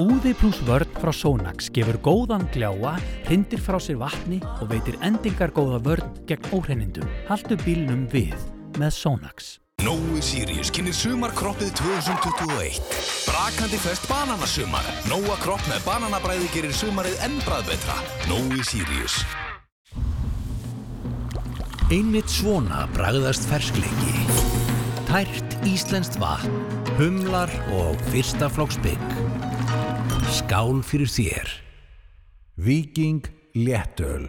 Úði pluss vörn frá Sonax gefur góðan gljáa, hrindir frá sér vatni og veitir endingar góða vörn gegn óhreinindum. Haltu bílnum við með Sonax. Nói Sirius kynir sumarkroppið 2021. Brakandi fest bananasumar. Nóa kropp með bananabræði gerir sumarið enn bræðbetra. Nói Sirius. Einmitt svona bragðast ferskleiki. Tært íslenskt vatn, humlar og fyrsta flokks bygg. Skál fyrir þér. Viking Léttöl.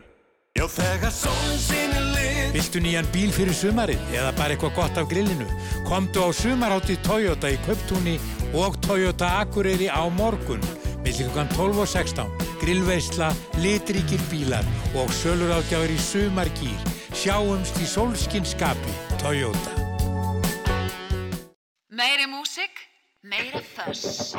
Já þegar sólinn sínir lit Viltu nýjan bíl fyrir sumarið eða bara eitthvað gott af grillinu? Komdu á sumarhátti Toyota í Kauptúni og Toyota Akureyri á morgun millir klukkan 12 og 16 grillveisla, litríkir bílar og sölur átjáður í sumargýr Sjáumst í sólskinskapi Toyota Meiri músik, meira þöss.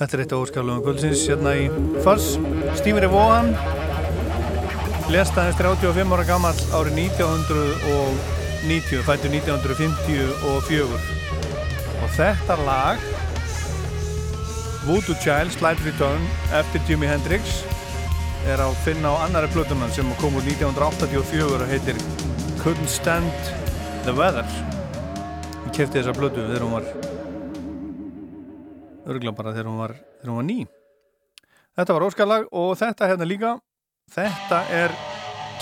Þetta er eitt af óskalugum kvöldsins hérna í Fass. Stephen Ray Vaughan lest aðeins 35 ára gammal árið 1990, fættu 1954. Og þetta lag, Voodoo Child, Slide Return, eftir Jimi Hendrix, er á finna á annari plötunan sem kom úr 1984 og heitir Couldn't Stand the Weather. Ég kefti þessa plötu þegar hún var örgulega bara þegar hún var, þegar hún var ný þetta var óskalag og þetta hérna líka. Þetta er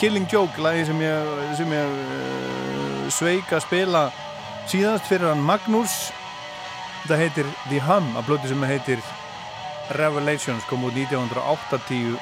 Killing Joke lagi sem ég, sem ég uh, sveik að spila síðast fyrir hann Magnús. Þetta heitir The Hum að blötu sem heitir Revelations kom út 1982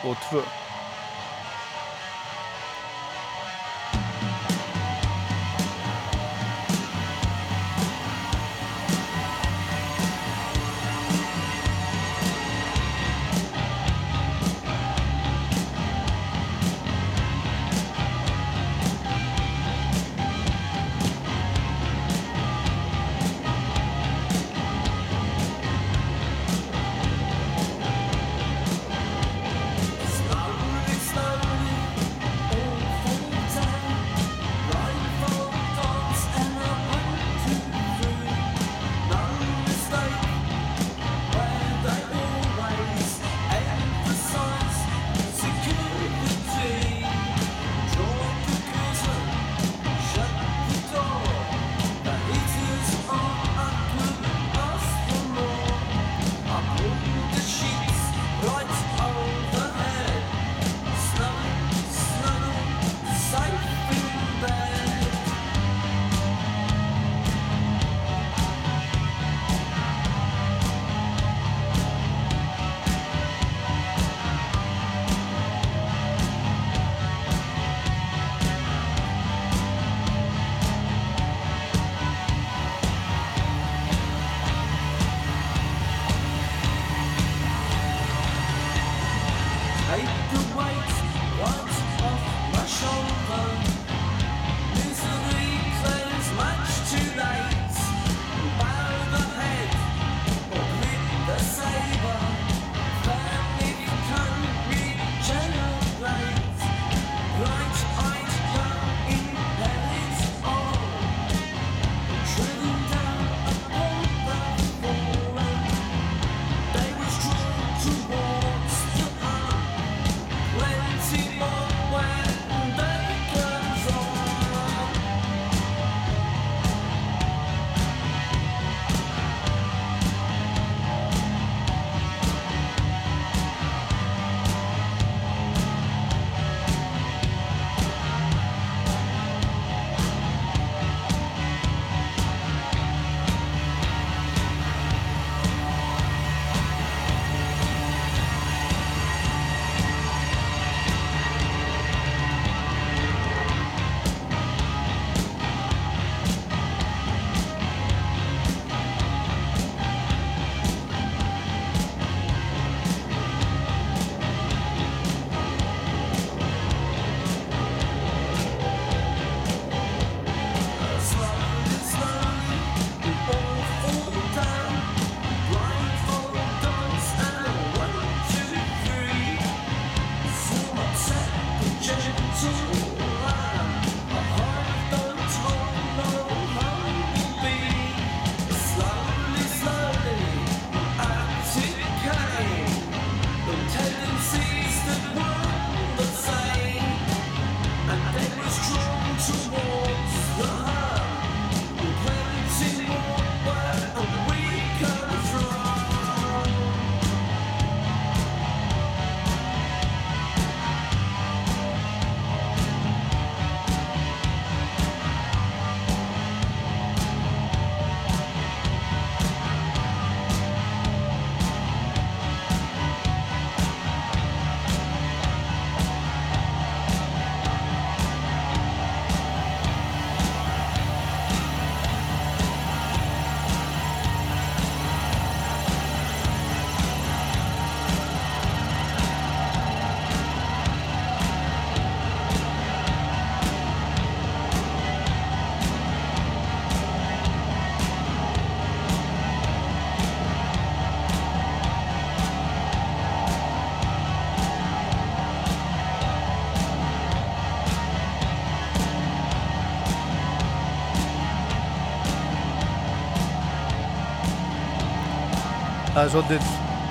Það er svolítið,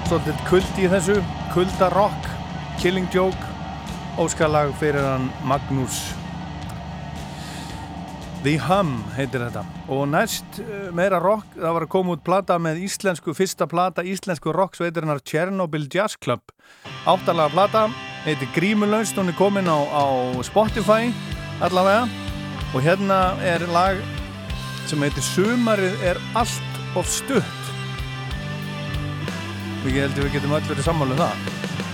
svolítið kult í þessu, kuldarokk, Killing Joke, óskalag fyrir hann Magnús. The Hum heitir þetta. Og næst eh, meira rock, það var að koma út plata með íslensku, fyrsta plata íslensku rock sveitirnar Chernobyl Jazz Club. Áttalega plata, heitir Grímulaust. Hún er komin á, á Spotify allavega. Og hérna er lag sem heitir Sumarið er allt of stutt ég held að við getum öll verið sammálu um það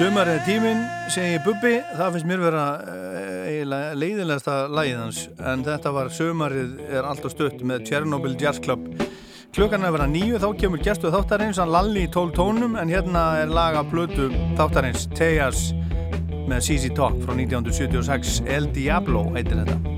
Sumar er tíminn, segi Bubbi, það finnst mér vera uh, eiginlega leiðilegasta lagið hans en þetta var Sumarið er alltaf stutt með Chernobyl Jazz Club. Klukkan er að vera nýju, þá kemur gestuð þáttarins, hann lalli í tól tónum en hérna er laga blötu þáttarins Tejas með CC Talk frá 1976, El Diablo heitir þetta.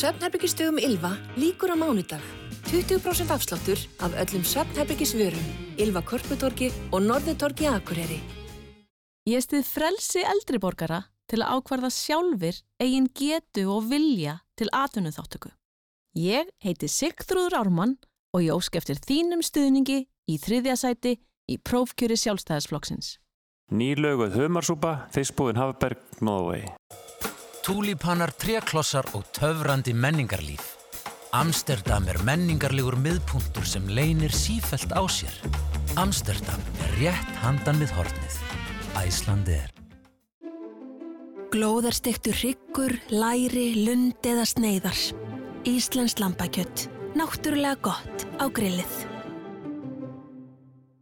Svefnherbyggistögum Ylva líkur á mánudag. 20% afsláttur af öllum svefnherbyggisvörum. Ylva Korputorgi og Norðutorgi Akureyri. Ég stið frelsi eldriborgara til að ákvarða sjálfur eigin getu og vilja til atvinnuþáttöku. Ég heiti Sigþrúður Ármann og ég ósk eftir þínum stuðningi í þriðja sæti í prófkjöri sjálfstæðisflokksins. Nýlöguð humarsúpa, fiskbúðin Hafberg, Norðvegi. Túlípanar, tréklossar og töfrandi menningarlíf. Amsterdam er menningarlegur miðpunktur sem leynir sífelt á sér. Amsterdam er rétt handan við hornið. Æslandi er. Glóðarstektur hryggur, læri, lund eða sneiðar. Íslensk lambakjött. Náttúrulega gott á grillið.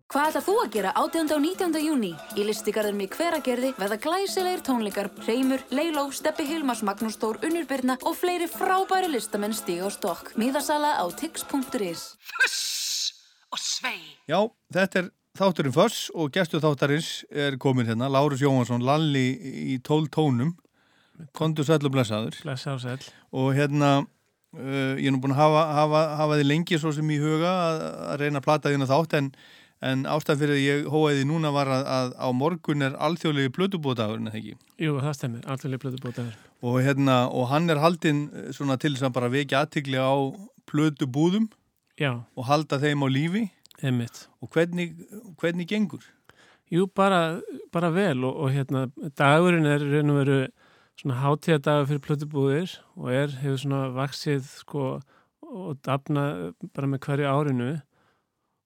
Hvað ætlar þú að gera 18. og 19. júni? Í listigarðum í hveragerði veða glæsilegir tónleikar, Reymur, Leiló, Steppi Hilmars, Magnús Þór, Unnur Birna og fleiri frábæri listamenn stíg á stokk. Míðasala á tix.is Fuss og svei. Já, þetta er þátturinn Föss og gestur þáttarins er komin hérna, Lárus Jóhansson, Lalli í tól tónum, kontur sæll og blessaður. Blessaður sæll. Og hérna, uh, ég er nú búin að hafa, hafa, hafa þið lengi svo sem í huga að, að reyna að plata þína þátt, en, en ástæðan fyrir að ég hóaði núna var að, að á morgun er alþjóðlegi blödubótagur, en það ekki? Jú, það stemmer, alþjóðlegi blödubótagur. Og hérna, og hann er haldinn uh, svona til þess að bara vekja aðtikli á blödubúðum og halda þeim á lífi. Einmitt. Og hvernig, hvernig gengur? Jú, bara, bara vel og, og hérna, dagurinn er raun og veru svona hátíðadagur fyrir plötubúðir og er, hefur svona vaksið sko og dafna bara með hverju árinu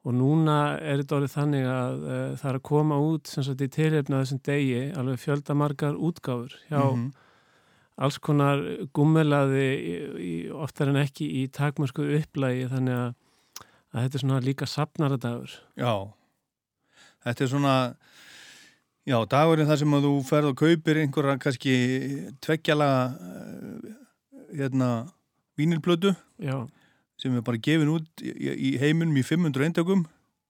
og núna er þetta orðið þannig að uh, það er að koma út sem sagt í tilhefna þessum degi alveg fjöldamargar útgáfur hjá Mhm. alls konar gummelaði í, í, oftar en ekki í takmörsku upplægi þannig að, að þetta er svona líka sapnaradagur. Já, þetta er svona, já, dagurinn þar sem að þú ferð og kaupir einhverja kannski tveggjala, hérna, vínilplötu Já. Sem er bara gefin út í, í heiminum í 500 eintökum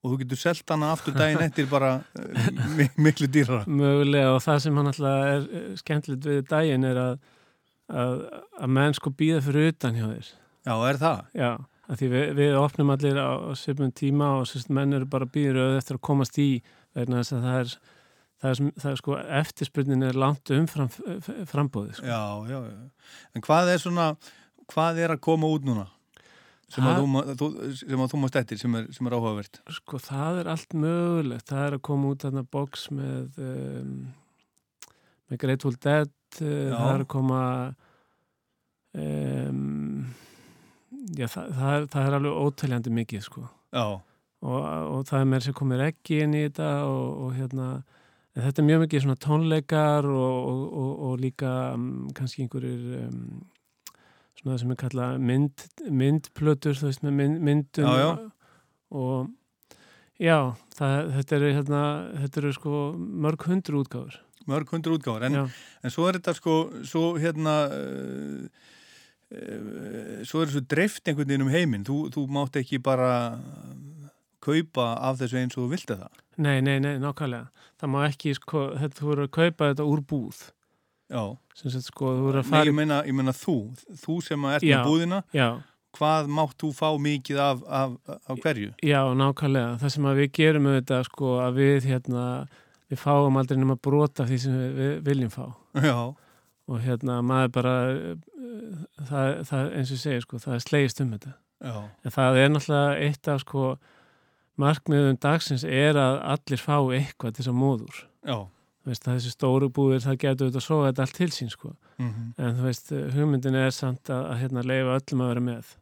og þú getur selt hana aftur daginn eftir bara eh, mi- miklu dýrara. Mögulega og það sem hann alltaf er skemmtilegt við daginn er að, að, að menn sko býða fyrir utan hjá þér. Já, er það? Já, að því við, við opnum allir á, á svipum tíma og sérst menn eru bara býður eftir að komast í þess að það er, það er, það er sko eftirspurnin er langt umfram frambóði. Sko. Já, já, já. En hvað er svona, hvað er að koma út núna? Sem að, Það- þú, sem að þú mást eftir, sem er, sem er áhugavert. Sko það er allt mögulegt. Það er að koma út þarna box með, um, með Grateful Dead, uh, Já. það er að koma, um, já það, það, er, það er alveg óteljandi mikið sko. Og, og það er meira sem komir ekki inn í þetta og, og hérna, en þetta er mjög mikið svona tónleikar og, og, og, og líka um, kannski einhverjir svona sem er kallað mynd, myndplötur, þú veist, með mynd, myndum Já, já. og já, það, þetta eru hérna, þetta eru sko mörg hundru útgáfur. Mörg hundru útgáfur, en, en svo er þetta sko, svo hérna, uh, uh, svo er þessu dreift einhvern veginn um heiminn. Þú, þú mátt ekki bara kaupa af þessu eins og þú vilti það. Nei, nei, nei, nákvæmlega. Það má ekki, sko, þetta, þú voru að kaupa þetta úr búð. Sem sagt, sko, Nei, ég meina, ég meina þú, þú sem ert Já, með búðina, já. hvað mátt þú fá mikið af, af, af hverju? Já, nákvæmlega. Það sem við gerum auðvitað, sko, að við, hérna, við fáum aldrei nema brota því sem við, viljum fá. Já. Og hérna, maður bara, það, það eins og segir, sko, það er slegist um þetta. Já. En það er náttúrulega eitt af, sko, markmiðum dagsins er að allir fá eitthvað til þess að móður. Já. Veist, þessi stóru búðir, það getur auðvitað að sofa þetta allt til sín, sko. Mhm. En þú veist, hugmyndin er samt að, að hérna, leifa öllum að vera með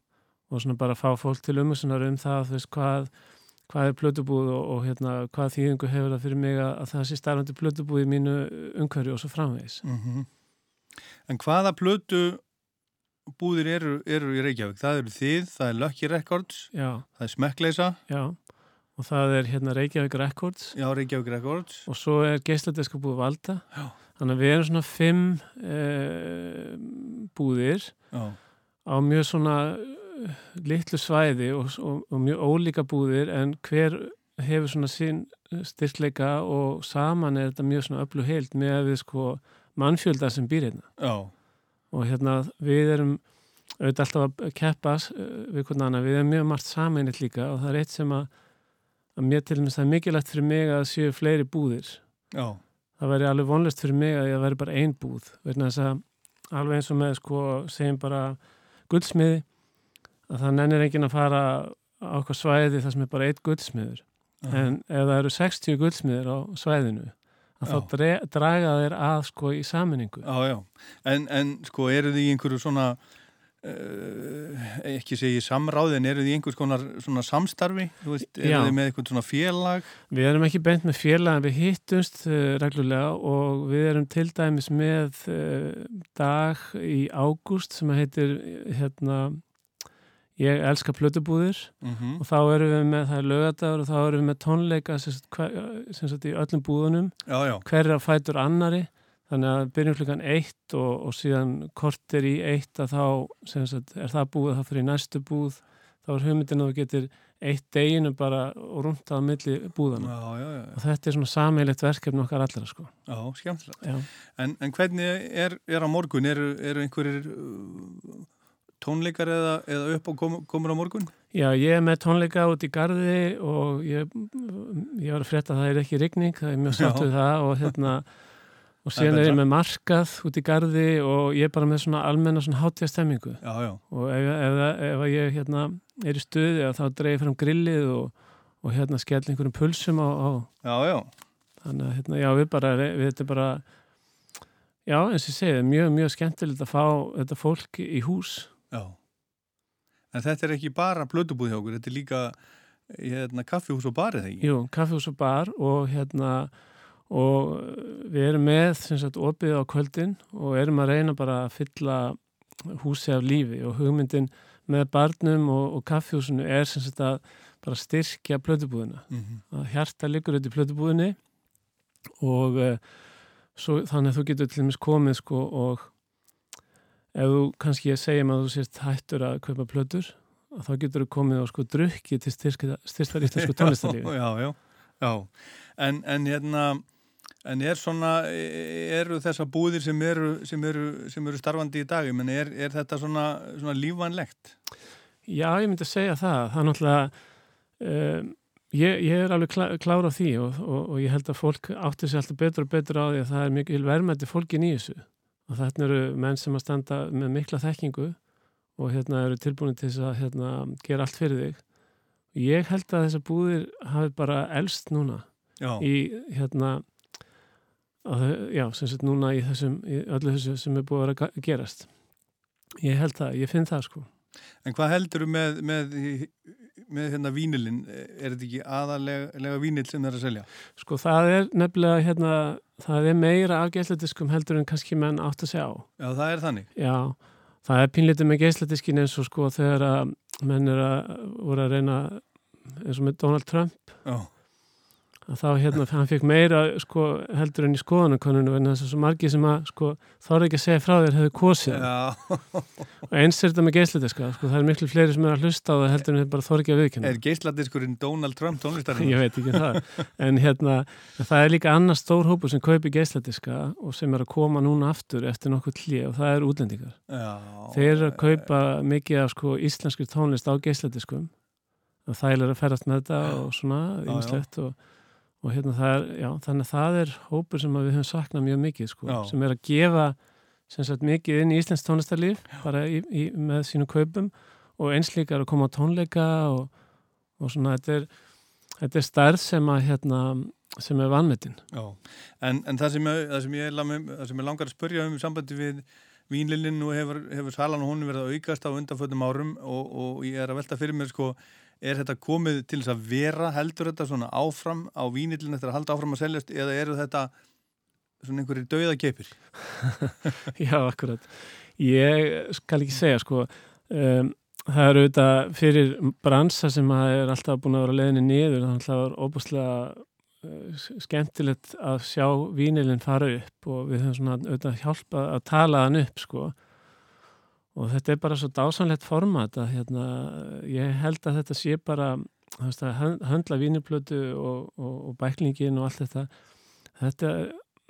og svona bara fá fólk til umhersunar um það, þú veist, hvað, hvað er plötubúð og, og hérna, hvað þýðingu hefur það fyrir mig að, að það sé starfandi plötubúð í mínu umhverju og svo framvegis. Mhm. En hvaða plötu búðir eru, eru í Reykjavík? Það eru þið, það er Lucky Records, Já. það er Smekkleisa. Já, og það er hérna Reykjavík Records. Já, Reykjavík Records. Og svo er geisladeska búið Valda. Já. Þannig að við erum svona fimm eh, búðir Já. á mjög svona eh, litlu svæði og, og, og mjög ólíka búðir en hver hefur svona sín styrkleika og saman er þetta mjög svona öllu heilt með að við sko mannfjölda sem býr hérna. Já. Og hérna við erum auðvitað alltaf að keppa eh, við við erum mjög margt samanlitt líka og það er eitt sem að, að mér til dæmis það er mikilvægt fyrir mig að séu fleiri búðir. Já. Það væri alveg vonlist fyrir mig að ég væri bara ein búð vegna þess að alveg eins og með sko segjum bara guldsmiði að það nennir enginn að fara á okkur svæði þar sem er bara eitt guldsmiður Já. en ef það eru 60 guldsmiður á svæðinu að þá draga þeir að sko í saminningu Já, já. En, en sko, eru þið í einhverju svona ekki segi samráð en eru þið í einhvers konar svona samstarfi? Þú veist, eru þið með eitthvað svona félag? Við erum ekki beint með félag en við hittumst uh, reglulega og við erum til dæmis með uh, dag í ágúst sem heitir hérna Ég elska plötubúðir. Mhm. og þá erum við með, það er lögadagur og þá erum við með tónleika sem sagt, hver, í öllum búðunum. Já, já. hverja fætur annari þannig að byrjum klukkan eitt og, og síðan kortir í eitt að þá sagt, er það búið þá fyrir í næstu búð þá er hugmyndin að þú getur eitt deginu bara og rúntað á milli búðana Já, já, já. og þetta er svona sameilegt verkefni okkar allra sko. Já, skemmtilegt. Já. En, en hvernig er, er á morgun? Eru, eru einhverjir uh, tónleikar eða, eða upp og kom, komur á morgun? Já, ég er með tónleika út í gardi og ég, ég var að frétta að það er ekki rigning, það er mjög sátt við það og hérna og síðan er ég með markað út í gardi og ég er bara með svona almenna svona hátíðastemmingu Já, já. og ef, ef, ef, ég hérna er í stuði þá dreif fram grillið og, og hérna skell einhverjum pulsum á, á Já, já. þannig að hérna, já, við bara, við þetta bara já, eins og ég segi, mjög, mjög skemmtilegt að fá þetta fólk í hús Já. En þetta er ekki bara plötubúð hjá okkur, þetta er líka hérna, kaffihús og barið, þegar ekki? Jú, kaffihús og bar og hérna og við erum með sem sagt opið á kvöldin og erum að reyna bara að fylla húsi af lífi og hugmyndin með barnum og, og kaffihúsinu er sem sagt að bara styrkja plötubúðina Mhm. að hjarta liggur auðvitað í plötubúðinni og uh, svo, þannig að þú getur til dæmis komið sko og ef þú kannski segjum að þú sést hættur að kaupa plötur þá getur þú komið og sko drukkið til styrktar íslensku tónlistarlífi Já, já, já. En, en hérna, en er svona, eru þessar búðir sem eru, sem eru, sem eru starfandi í dag, ég menn, er, er þetta svona, svona lífvænlegt? Já, ég myndi að segja það. Það er náttúrulega, um, ég, ég er alveg klá, klár á því og, og, og ég held að fólk átti sér alltaf betur og betur á því að það er mikil verðmætti fólkin í þessu. Og þetta eru menn sem að standa með mikla þekkingu og hérna eru tilbúin til þess að hérna, gera allt fyrir þig. Ég held að þessar búðir hafi bara elst núna Já. í hérna, að, já, sem sagt núna í þessum, í öllu þessu sem er búið að vera að gerast. Ég held það, ég finn það sko. En hvað heldur með, með, með hérna vínilinn? Er þetta ekki aðalega vínil sem það er að selja? Sko það er nefnilega hérna, það er meira af geisladiskum heldur en kannski menn átt að segja á. Já, það er þannig. Já, það er pínlítið með geisladiskin eins og sko þegar að menn er að voru að reyna eins og með Donald Trump Já. Þá hérna, hann fekk meira sko heldur en í skoðanakonunu en þess að svo margir sem að sko þorði ekki að segja frá þér hefur kosið og eins er þetta með geisladiska sko það er miklu fleiri sem er að hlusta á það heldur en þeir bara þorði ekki að viðkynna Er geisladiskurinn Donald Trump tónlistarinn? Ég veit ekki það. En hérna, það er líka annars stór hópur sem kaupi geisladiska og sem er að koma núna aftur eftir nokkuð hlið og það er útlendingar. Já. Þeir eru að kaupa mikið af sko íslenskri tónlist á geisladiskum og er að ferast með þetta og svona ýmislegt og, og hérna það er, já, þannig að það er hópur sem við höfum saknað mjög mikið sko, sem er að gefa sagt mikið inn í íslensk tónlistarlíf bara í, í, með sínum kaupum og eins líka er að koma á tónleika og, og svona þetta er, þetta er stærð sem að hérna sem er vanmetin. Já, en, en það, sem það, sem ég, sem langar að spurja um í sambandi við vínlilinn og hefur, hefur salan og hún verið að aukast á undanfötum árum og, og ég er að velta fyrir mér sko, er þetta komið til þess að vera heldur þetta svona áfram á vínillin eftir að halda áfram að seljast eða eru þetta svona einhverjir dauða geipir? Já, akkurat. Ég skal ekki segja sko um, það eru auðvitað fyrir bransa sem að er alltaf búin að vera leiðinni niður þannig að það er óbúslega uh, skemmtilegt að sjá vínilinn fara upp og við höfum svona auðvitað hjálpa að tala hann upp sko og þetta er bara svo dásanlegt format að hérna, ég held að þetta sé bara að hönd- höndla víniplötu og, og, og bæklingin og allt þetta. Þetta,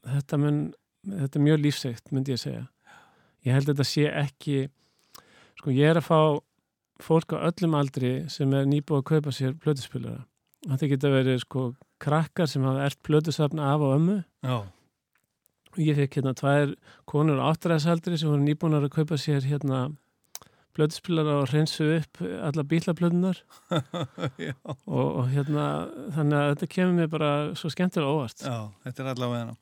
þetta, mun, þetta er mjög lífsegt myndi ég segja. Ég held að þetta sé ekki sko ég er að fá fólk á öllum aldri sem er nýbúið að kaupa sér plötuspilara þetta geta verið sko krakkar sem hafa ert plötusafna af og ömmu. Já. Ég fekk hérna tvær konur áttræðsaldri sem voru nýbúinar að kaupa sér hérna plötuspilara og hreinsu upp alla bílaplötunar Já. og, og hérna þannig að þetta kemur mér bara svo skemmtilega óvart Já, þetta er allavega hana.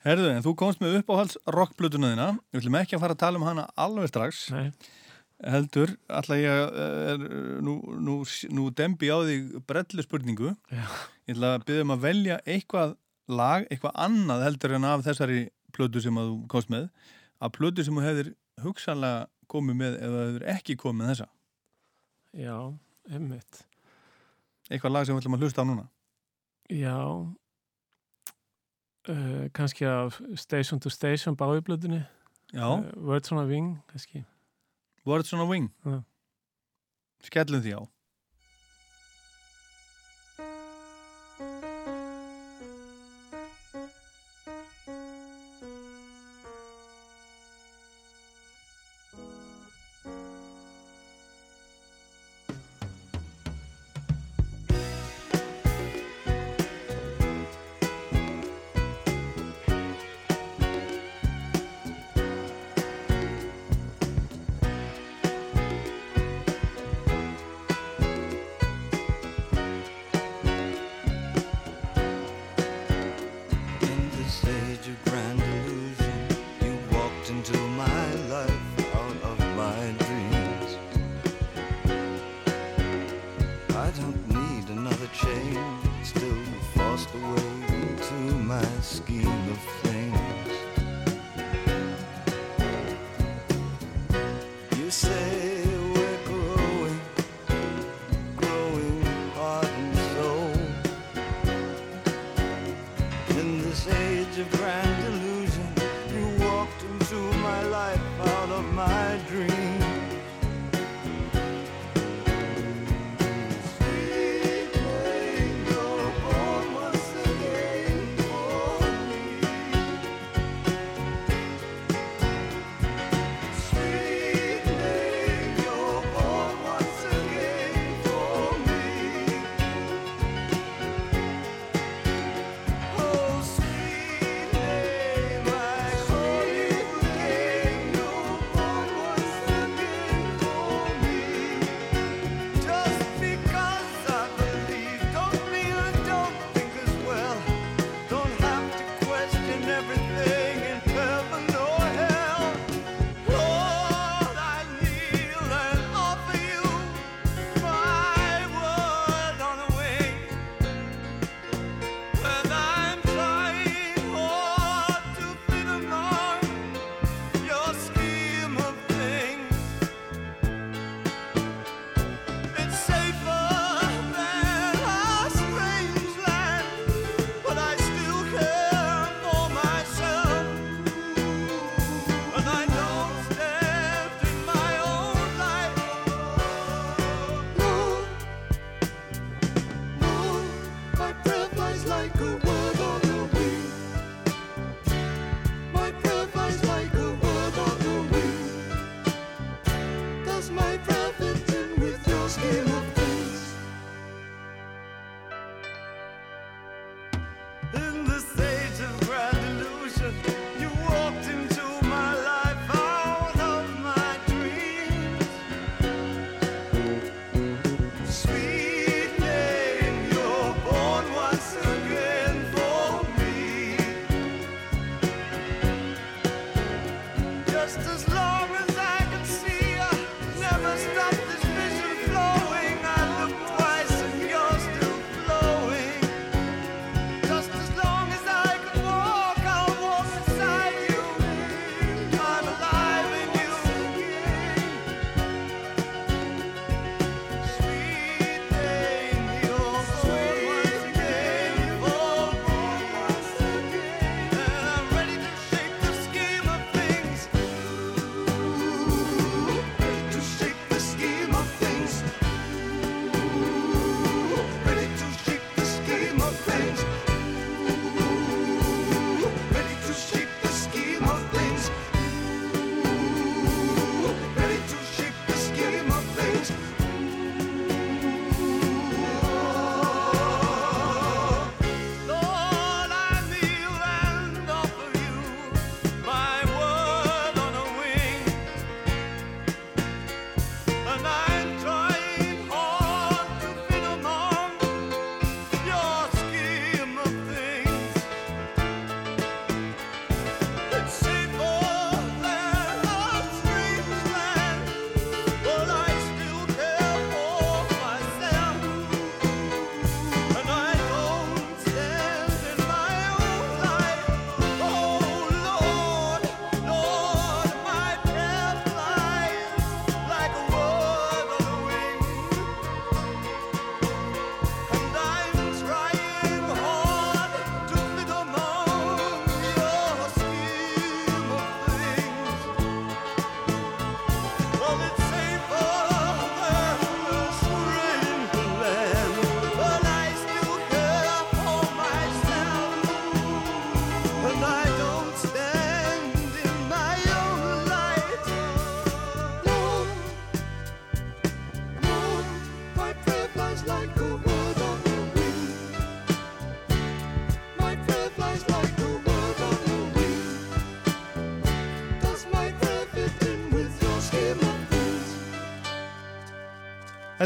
Herðu, en þú komst með uppáhalds rockblötuna þína. Við ætlum ekki að fara að tala um hana alveg strax. Nei. heldur, alltaf ég er, nú, nú, nú dembi á því brellu spurningu Já. ég ætla að byrja um að velja eitthvað lag, eitthvað annað heldur en af þessari plötu sem að þú komst með að plötu sem þú hefðir hugsanlega komið með eða hefur ekki komið með þessa Já, einmitt. eitthvað lag sem við ætlum að hlusta á núna Já, uh, kannski af Station to Station báiblöðunni. Já. Words on a Wing, kannski. Words on a Wing Já. skellum því á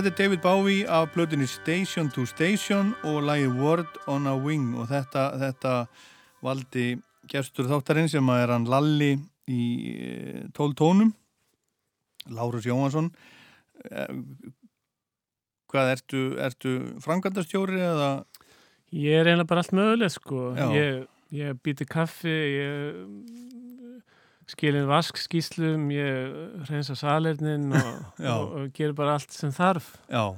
Þetta er David Bowie af blöðinni Station to Station og lagi Word on a Wing og þetta, þetta valdi gestur þáttarinn sem að er hann Lalli í tól tónum Lárus Jóhansson Eh, Hvað, ertu, ertu frangandastjóri eða? Ég er eiginlega bara allt mögulegt sko. Ég, ég býti kaffi, ég skilin vask skýslum, ég reynsa salernin og, og, og gerir bara allt sem þarf. Já.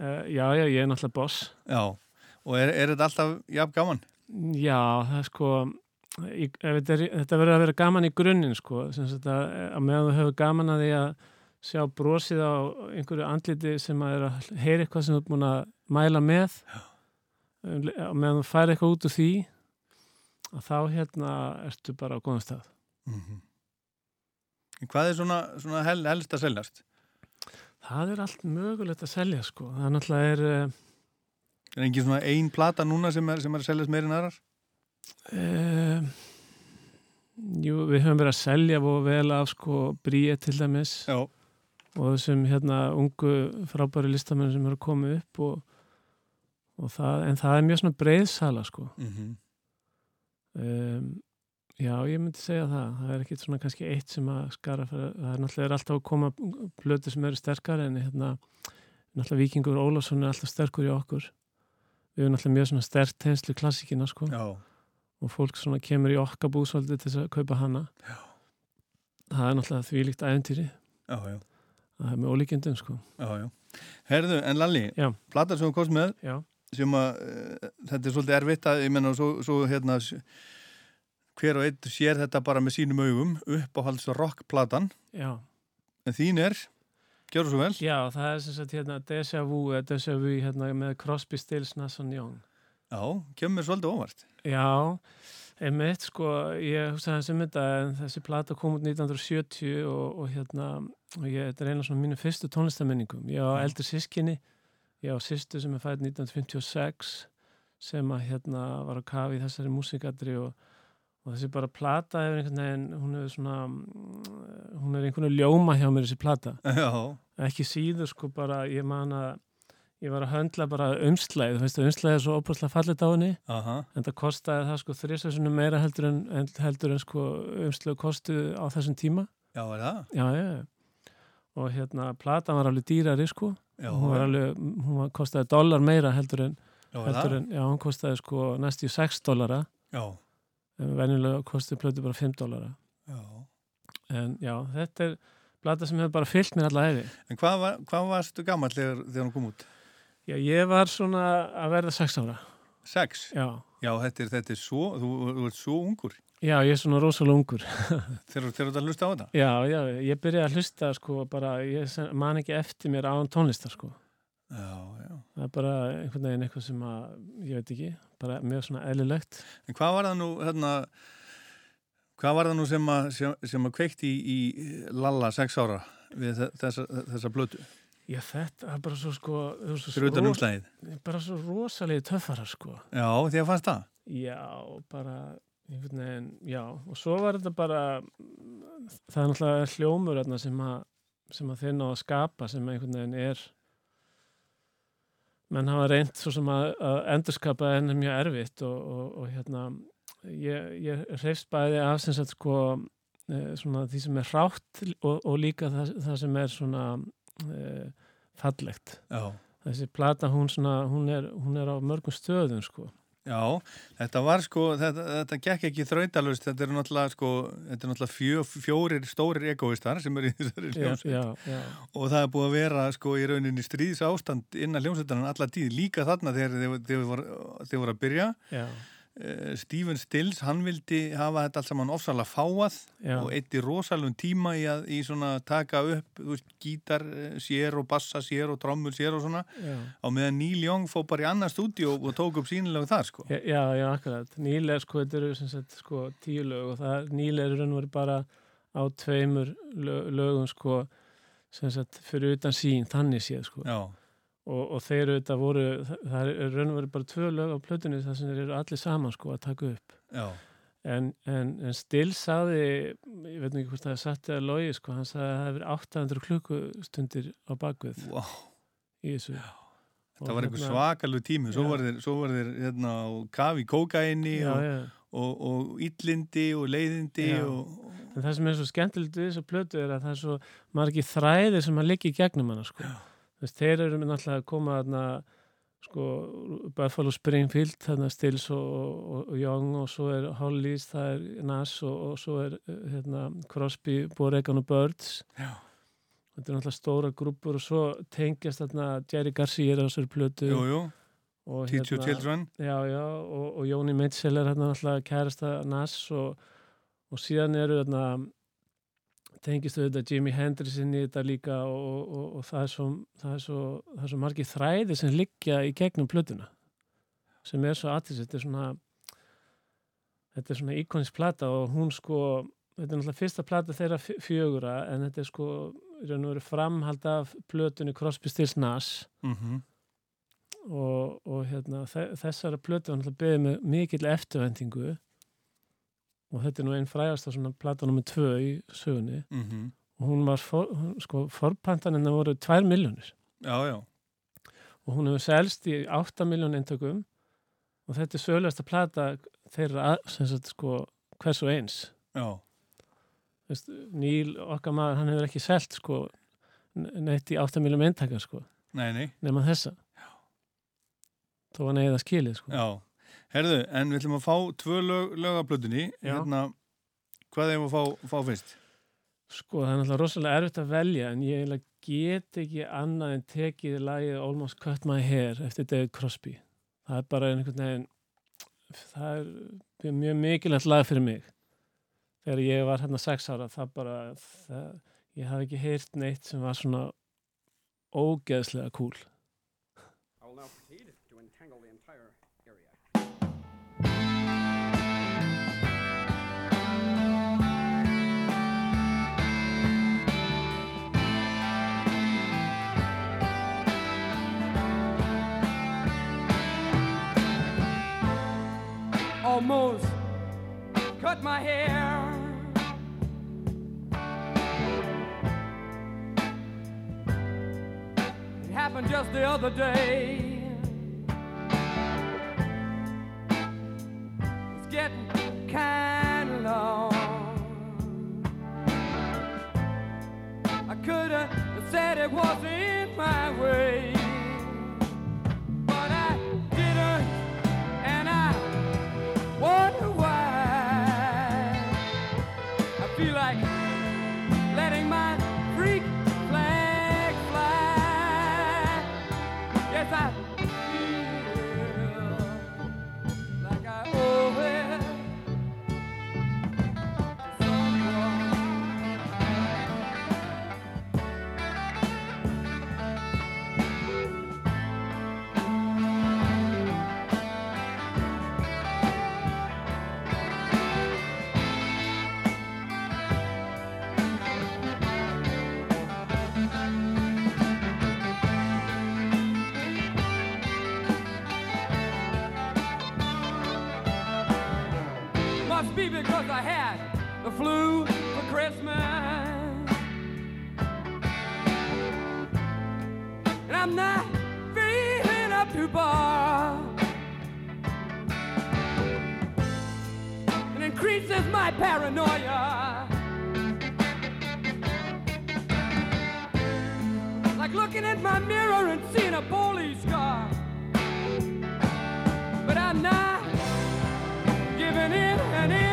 Uh, já, já, ég er náttúrulega boss. Já, og er, er þetta alltaf jafn gaman? Já, það er sko, ef þetta, þetta verður að vera gaman í grunninn sko, sem sagt að, að meðan þú hefur gaman að því að sjá brosið á einhverju andliti sem að er að heyra eitthvað sem þú er búin að mæla með og meðan þú fær eitthvað út úr því að þá hérna ertu bara á góðum stað Mm Hvað er svona, svona hel, helst að seljast? Það er allt mögulegt að selja sko það náttúrulega er uh, Er engin svona ein plata núna sem er, sem er að seljast meir en aðrar? uh, Jú, við höfum verið að selja og vel af sko bríi til dæmis Já. og þessum hérna ungu frábæri listamenn sem eru koma upp og, og það, en það er mjög svona breiðsala sko Mhm. um, Já, ég myndi segja það það er ekkit svona kannski eitt sem að skara fyrir, það er náttúrulega alltaf að koma blötu sem eru sterkar en hérna náttúrulega Víkingur Ólafsson er alltaf sterkur í okkur við erum náttúrulega mjög svona sterk tegnslu klassíkina sko Já. og fólk svona kemur í okkar búsvaldi til þess að kaupa hana Já. það er náttúrulega þvílíkt æventýri Já, já. það er með ólíkjendum sko Já, já. Herðu, en Lalli, já. plata sem þú komst með, Já. sem að, uh, þetta er svolítið erfitt að, ég menna, svo, svo hérna, hver og einn sér þetta bara með sínum augum, uppáhalds rockplatan, Já. en þín er, gjör svo vel. Já, það er sem sagt hérna Deja Vu, eða Deja Vu hérna með Crosby, Stills, Nass og Young Já, kemur svolítið óvart. Já, einmitt sko, ég hugsaði þessi mynda en þessi plata kom út 1970 og, og hérna, og ég, þetta er eina svona mínu fyrstu tónlistamenningum. Ég á eldri sískinni, ég á sýstu sem er fætt 1956 sem að hérna var að kafa í þessari músikadri og, og þessi bara plata hefur einhvern veginn, hún er svona, mm, hún er einhvern veginn ljóma hjá mér þessi plata. Já. Ekki síður sko bara, ég man að ég var að höndla bara umslæð, þú veist að umslæð er svo óbúrslega fallit á henni Aha. en það kostaði það sko þrjusessunum meira heldur en, heldur en sko umslæð kostu á þessum tíma Já, er það? já, já, og hérna platan var alveg dýrari sko Já, hún var alveg, hún var, kostaði dólar meira heldur en, Já, er heldur en já, hún kostaði sko næst í 6 dólara Já. En venjulega kostaði plötu bara 5 dólara en já, þetta er plata sem hefur bara fyllt mér alla efi En hvað, var, hvað varstu gammal þegar, þegar hún kom út? Já, ég var svona að verða 6 ára. 6? Já. Já, þetta er, þetta er svo, þú, þú ert svo ungur. Já, ég er svona rosalega ungur. þegar þú ert að hlusta á þetta? Já, já, ég byrjaði að hlusta sko bara, ég man ekki eftir mér án tónlistar sko. Já, já. Það er bara einhvern veginn eitthvað sem að, ég veit ekki, bara mjög svona eðlilegt. En hvað var það nú, hérna, hvað var það nú sem að, sem, sem að kveikti í, í Lalla 6 ára við þe- þessa, þessa blötu? Já, þetta er bara svo sko... ros- umslagið? Bara svo rosalegi töffarar sko. Já, því að fannst það? Já, bara einhvern veginn, já, og svo var þetta bara það er náttúrulega hljómur þarna sem að, sem að þeir ná að skapa sem einhvern veginn er menn hafa reynd svo sem að, að endurskapa en er mjög erfitt og, og, og hérna ég, ég hreifst bæði af sem sagt sko eh, svona því sem er hrátt og, og líka það, það sem er svona eh, fallegt Já. þessi plata hún svona hún er, hún er á mörgum stöðum sko Já, þetta var sko, þetta, þetta gekk ekki þrautalust, þetta eru náttúrulega sko, þetta er náttúrulega fjó, fjórir stórir egoistar sem eru í þessari hljómsveit. og það er búið að vera sko í rauninni stríðs ástand innan hljómsveitarinn alla tíð, líka þarna þegar þeir voru að byrja. Já. Eh, Stephen Stills, hann vildi hafa þetta allt saman ofsalega fáað Já. og eitti rosalum tíma í að í svona taka upp, veist, gítar eh, sér og bassa sér og trommur sér og svona Já. á meðan Neil Young fó bara í annað stúdíu og tók upp sínilega þar sko Já, já, akkurat. Níl er sko, þetta eru sem sagt sko tíu lög og það, Níl er raun og verið bara á tveimur lög, lögum sko sem sagt fyrir utan sín, þannig séð sko. Já. Og, og þeir auðvitað voru, það, er raun og verið bara tvö lög á plötunni þar sem þeir eru allir saman sko að taka upp. Já. En, en, en Still saði, ég veit ekki hvort það er satt eða logi sko, hann saði að það hefur 800 klukkustundir á bakvið. Wow. í þessu Það var einhver svakalug tími, svo Já. var þeir, svo var þeir hérna, kafi kókaini Já, og, já. og, og illindi og leiðindi Já. og, En það sem er svo skemmtilegt við þessu plötu er að það er svo margi þræðir sem að liggja í gegnum hana sko. Þess, þeir eru náttúrulega að koma þarna sko, Buffalo Springfield þarna Stills og, og, og Young og svo er Hollies, það er Nas og, og svo er eh, hérna, Crosby, Boregan og Birds Já. Þetta er náttúrulega stóra grúpur og svo tengjast þarna Jerry Garcia er á þessari plötu Jú, jú. Og Teach Your Children. Já, já, og, og Jóni Mitchell er hérna náttúrulega kærasta Nas og, og síðan eru þarna tengistu þetta Jimi Hendrix inn í þetta líka og, og, og það, er svo, það, er svo, það er svo margir þræði sem liggja í gegnum plötuna sem er svo aðtis þetta er svona þetta er svona íkonist plata og hún sko þetta er náttúrulega fyrsta plata þeirra fjögura en þetta er sko framhald af plötunni Crosby, Stills, Nash. Mhm. og, og hérna, þe- þessara plötu var náttúrulega beðið með mikill eftirvendingu og þetta er nú einn frægast á svona plata nummer tvö í sögunni Mhm. og hún var, for, sko, forpantanina voru tvær miljónir Já, já. og hún hefur selst í 8 miljón eintökum og þetta er sögulegasta plata þeirra, að- sem sagt, sko, hvers og eins Já. Veist, Níl, okkar maður, hann hefur ekki selt sko, neitt í 8 miljón eintaka sko, nema þessa þó hann eða skilið sko. Já. Herðu, en við ætlum að fá tvö lög, lög af plötunni. Já. Hérna, hvað hefum við að fá, fá fyrst? Sko, það er náttúrulega rosalega erfitt að velja en ég get ekki annað en tekið lagið Almost Cut My Hair eftir David Crosby. Það er bara einhvern veginn það er mjög mikilvægt lag fyrir mig. Þegar ég var hérna sex ára, það bara það, ég hafði ekki heyrt neitt sem var svona ógeðslega cool. Almost cut my hair. It happened just the other day. It's getting kind of long. I could have said it wasn't my way, I'm not feeling up to bar. It increases my paranoia. Like looking at my mirror and seeing a police car. But I'm not giving in an inch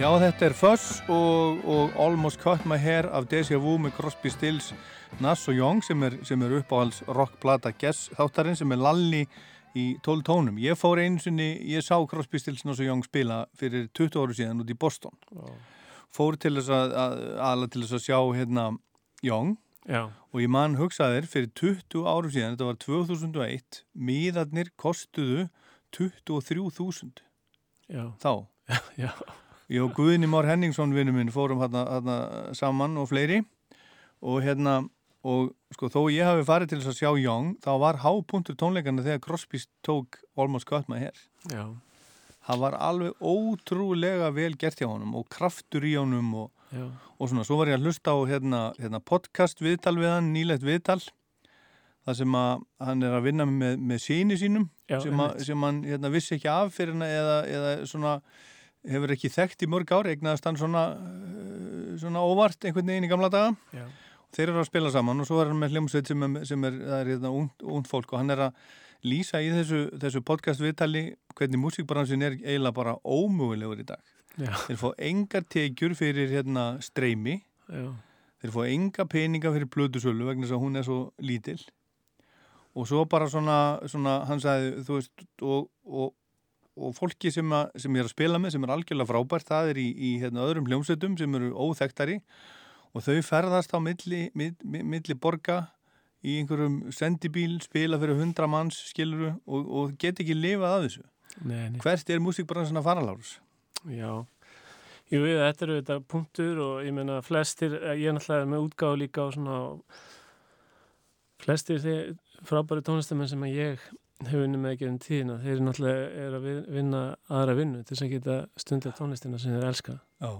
Já, þetta er Fuss og, og Almost Cut My Hair af Deja Vu með Crosby, Stills, Nass og Young sem er, sem er uppáhalds rockplata Guess þáttarinn sem er lalli í 12 tónum. Ég fór einu sinni, ég sá Crosby, Stills, Nass og Young spila fyrir 20 áru síðan út í Boston. Fór til þess að, að, aðla til þess að sjá hérna Young Já. og ég mann hugsaðir fyrir 20 áru síðan, þetta var 2001, miðarnir kostuðu 23.000 Já. þá. Já. Ég og Guðni Már Henningsson vinnu minn fórum hérna, hérna saman og fleiri. Og hérna og sko þó ég hafi farið til þess að sjá Young þá var hápunktur tónleikana þegar Crosby tók Almost Got My Hair. Já. það var alveg ótrúlega vel gert hjá honum og kraftur í honum og, og svona, svo var ég að hlusta á hérna, hérna podcast viðtal við hann, nýlegt viðtal það sem að hann er að vinna með, með síni sínum Já, sem, að, sem hann hérna, vissi ekki af fyrir hann eða, eða svona hefur ekki þekkt í mörg ár, eignaðast hann svona, uh, svona óvart einhvern veginn í gamla daga Já. þeir eru að spila saman og svo er hann með hljómsveit sem sem er, það er hérna, ungt fólk og hann er að lýsa í þessu, þessu podcast viðtali hvernig músíkbransin er eiginlega bara ómögulegur í dag Já. þeir fá engar tekjur fyrir hérna streymi Já. þeir fá enga peninga fyrir blödusölu vegna þess að hún er svo lítil og svo bara svona, svona hann sagði, þú veist og, og, og fólki sem, að, sem ég er að spila með sem er algjörlega frábært, það er í, í hérna, öðrum hljómsveitum sem eru óþektari og þau ferðast á milli, milli, milli borga í einhverjum sendibíl, spila fyrir hundra manns skiluru og, og get ekki lifað af þessu. Nei, nei. Hvert er músíkbransin að fara, Lárus? Já, jú, þetta eru þetta punktur og ég meina flestir, ég er náttúrulega með útgáðu líka og svona flestir þeir frábæri tónlistamenn sem að ég hefur unni með ekki um tíðina, þeir eru náttúrulega er að vin- vinna aðra vinnu til þess að geta stundið tónlistina sem þeir elska. Já.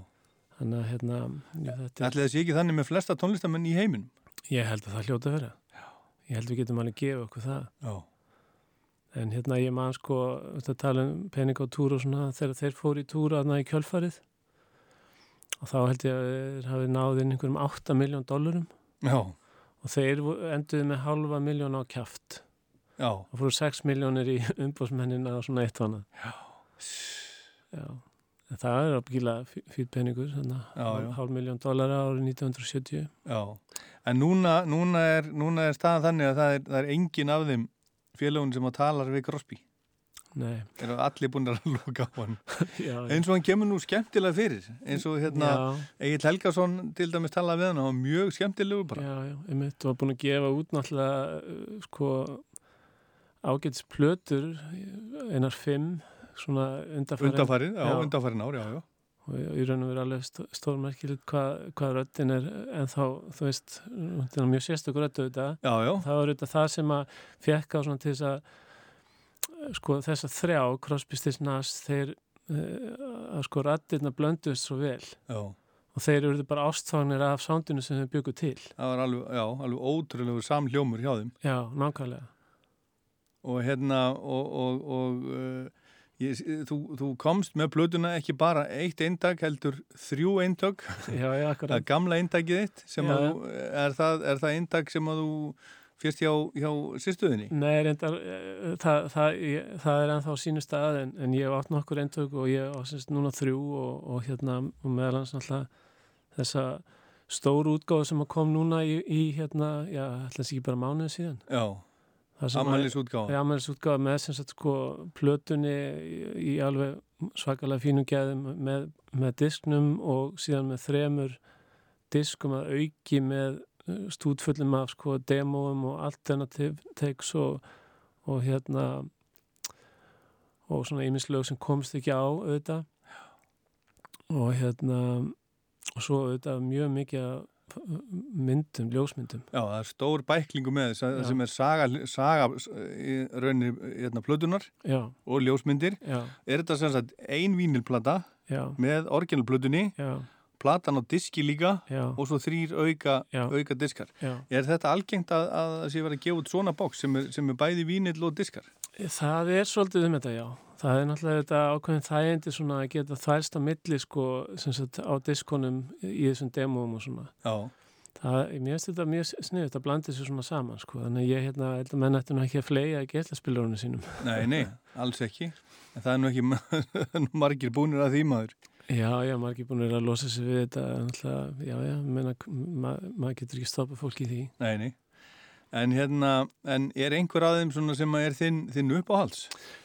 Þannig að hérna, þetta Ætli þessi ekki þannig með flesta tónlistamenn í heiminum? Ég held að það hljóta að vera. Já. Ég held við getum alveg að gefa okkur það. Já. En hérna ég man sko, þetta tala um pening á túr og svona, þegar þeir fóru í túra aðna í kjölfarið og þá held ég að þeir hafi náð inn einhverjum 8 miljón dólarum Já. og þeir enduðu með halva miljón á kjaft. Já. Og fóru 6 miljónir í umbósmennina og svona eitt vana. Já. Já. En það er ábyggilega fyrir peningur, hálf miljón dólara árið 1970. Já, en núna, núna, er, núna er staðan þannig að það er, það er engin af þeim félagun sem að talar við Crosby. Nei. Eru allir búin að loka á hann. Eins og hann kemur nú skemmtilega fyrir. Eins og hérna. Egil Helgason til dæmis talaði við hann og hann var mjög skemmtilegu bara. Já, já, einmitt, og var búin að gefa út náttúrulega, uh, sko, ágætis plötur, einar fimm, svona undarfærin. Undarfærin, já, undarfærin ár, já, já. Og í raun og veru alveg st- stórmerkilegt hvað, hvað röddin er, en þá, þú veist, þetta er mjög sérstökur rödd auðvitað. Já, já. Það var auðvitað það sem að fekk á svona til þess að, sko, þess að þrjá, Nass, þeir, uh, að sko, röddina blönduðist svo vel. Já. Og þeir eru bara ástfangnir af sándinu sem þeir byggu til. Það var alveg, já, alveg ótrúlegu samljómur hjá þeim. Já, nákvæmlega. Og hérna, og, og, og uh, ég, þú, þú komst með plötuna ekki bara eitt eindag heldur þrjú eindag. Það er gamla eindagið þitt Já. þú, er það, er það eindag sem að þú fyrst hjá, hjá sýstuðinni? Nei, reyndar, eh, það, það, ég, það er ennþá sínu stað en, en ég hef átt nokkur eintök og ég á semst núna þrjú og, og hérna og meðal hans náttúrulega þessa stóru útgáðu sem kom núna í, í hérna, já, þess ekki bara mánuðið síðan. Já, Já, afmælisútgáfa með sem sagt sko plötunni í, alveg svakalega fínum gæðum með, með disknum og síðan með þremur diskum að auki með uh, stúdfullum af sko demóum og alternative takes og, og hérna og svona ýmislög sem komst ekki á auðvitað. Og hérna og svo auðvitað mjög mikið myndum, ljósmyndum Já, það er stór bæklingu með þess að sem er saga, saga í raunir hérna, plötunar Já. og ljósmyndir. Já. Er þetta sem sagt ein vínilplata með orginalplötunni, platan á diski líka og svo þrýr auka, auka diskar. Já. Er þetta algengt að, að það sé verið að gefa út svona bóks sem er, sem er bæði vínil og diskar? Það er svolítið um þetta, já. Það er náttúrulega þetta ákveðin þægindi svona að geta þvælst á milli sko, sagt, á diskonum í þessum demóum og svona. Já. Það, mér finnst þetta mjög sniðið, þetta blandið sér svona saman, sko. Þannig að ég, hérna, held að menn ætti nú ekki að fleia í getlaspilurunum sínum. Nei, nei, alls ekki. En það er nú ekki margir búnir að því maður. Já, já, margir búin að losa sig við þetta, náttúrulega, já, já, menna, ma maður getur ekki stoppað fólk í því. Nei, nei. En hérna, en er einhver svona sem er þinn, þinn uppáhalds?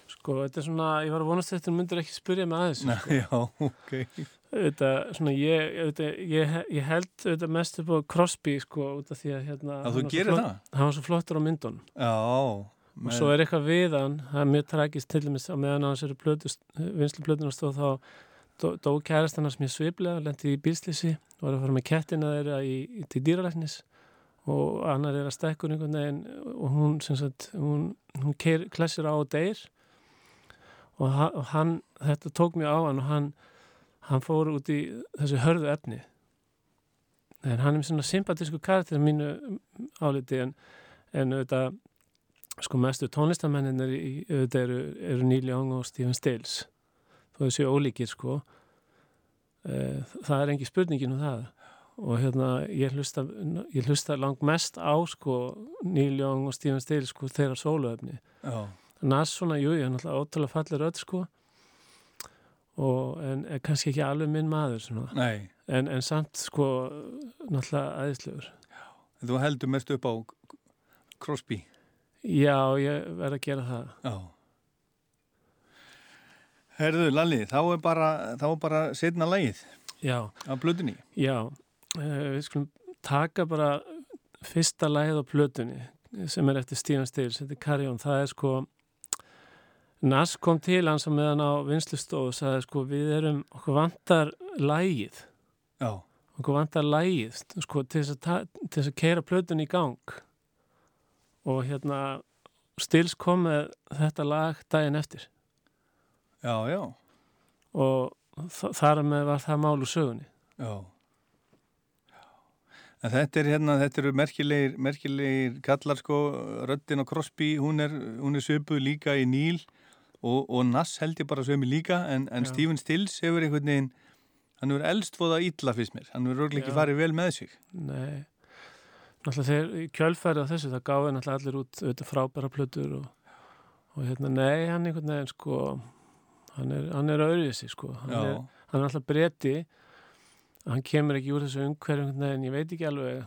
Sko, þetta er svona, ég var að vonast þetta, myndir ekki spyrja mig að þessu. Nei, sko. já, ok. Þetta, svona, ég, þetta, ég, ég held þetta mest upp á Crosby, sko, út af því að, hérna... Að þú gerir flott- það? Hann var svo flottur á myndun. Já. Og svo er eitthvað við hann, það er mjög tragist til dæmis á meðan hans eru vinslu plötuna stóð þá dó, dó kærast hann sem ég sviplega, lendi í bílslýsi og var að fara með kettina þeirra í, til dýralæknis og annar er að stekkur einhvern veginn og hún, sagt, hún, hún keir, klessir á og deyr. Og hann, þetta tók mjög á hann og hann, hann fór út í þessu hörðu efni. En hann er með svona sympatísku karakter mínu áliti en, en auðvitað sko mestu tónlistamenninir í, auðvitað eru, eru Neil Young og Stephen Stills. Þó þessi ólíkir sko. Eh, það er engi spurningin um það og hérna ég hlusta, ég hlusta langt mest á sko Neil Young og Stephen Stills sko þeirra sóluöfni Já. Nas svona, jú, ég er náttúrulega ótrúlega fallir öll sko. Og en er kannski ekki alveg minn maður en, en samt sko náttúrulega æðislegur. Þú heldur mest upp á Crosby? Já, ég verð að gera það. Já. Herðu, Lalli, þá er bara, bara setna lagið. Já. af blöðunni. Já, við skulum taka bara fyrsta lagið á plötunni sem er eftir Stephen Stills, þetta er On, það er sko Nas kom til hans að meðan á vinslustofu og sagði sko við erum, okkur vantar lagið Já. okkur vantar lagið sko til þess að, keira plötunni í gang og hérna Stills kom með þetta lag daginn eftir Já, já. og þa- þar með var það mál úr sögunni Já. En þetta er hérna, þetta eru merkilegir, merkilegir kallar sko, röddin á Crosby, hún er, er söpuð líka í Níl og, og Nass held ég bara sömu líka en, en. Stephen Stills hefur einhvern veginn, hann hefur elst fóða illa fyrst mér, hann hefur örglega ekki farið vel með sig. Nei, náttúrulega í kjölfærið á þessu, það gáði náttúrulega allir út auðvitað frábæra plötur og, og hérna, nei, hann einhvern veginn sko, hann er, hann er öðruvísi sko, hann Já. er, hann er alltaf breyti hann kemur ekki úr þessu umhverju einhvern veginn, ég veit ekki alveg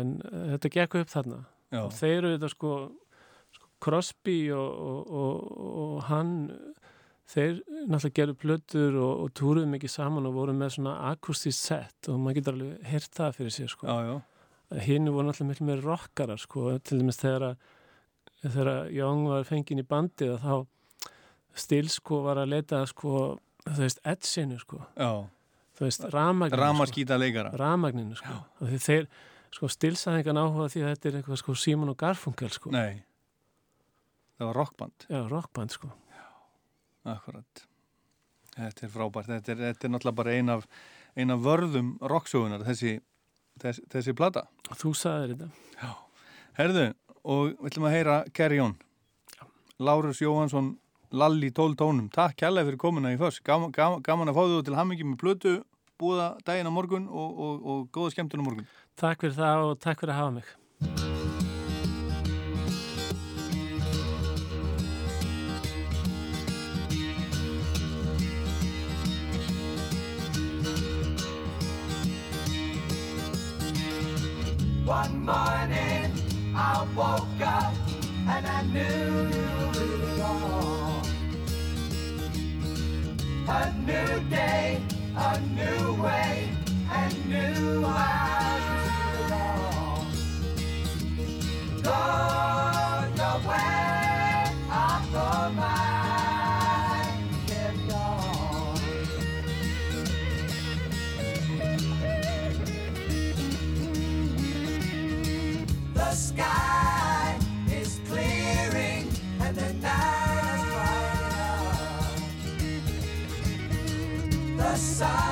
en uh, þetta gekk upp þarna Já. og þeir eru þetta sko, sko Crosby og, og, og, og hann þeir náttúrulega gerðu plötur og, túruðu mikið saman og voru með svona akustist set og maður getur alveg heyrt það fyrir sér sko hinn voru náttúrulega miklu meira rockarar sko, til dæmis þegar þegar Young var fenginn í bandið þá Stil sko var að leita sko, þú veist, Edsinu sko Já. Þú veist, ramagninu Ramaskýta leikara. sko. ramagninu sko og því þeir, sko, stilsaðingan áhuga því að þetta er eitthvað sko Simon og Garfunkel sko Nei, það var rockband. já, rockband sko Akkurat. Þetta er frábært, þetta er, þetta er náttúrulega bara ein af, ein af vörðum rocksögunar, þessi, þessi, þessi plata. þú sagðir þetta Já. Herðu, og við ætlum að heyra Carry On. Lárus Jóhansson, Lalli 12 tónum. Takk kærlega fyrir komuna í föss. Gaman, gaman, gaman að fá þú til hammingi með blötu, búða daginn á morgun og, og, og góða skemmtun á morgun. takk fyrir það og takk fyrir að hafa mig One morning I woke up and I knew A new day, a new up.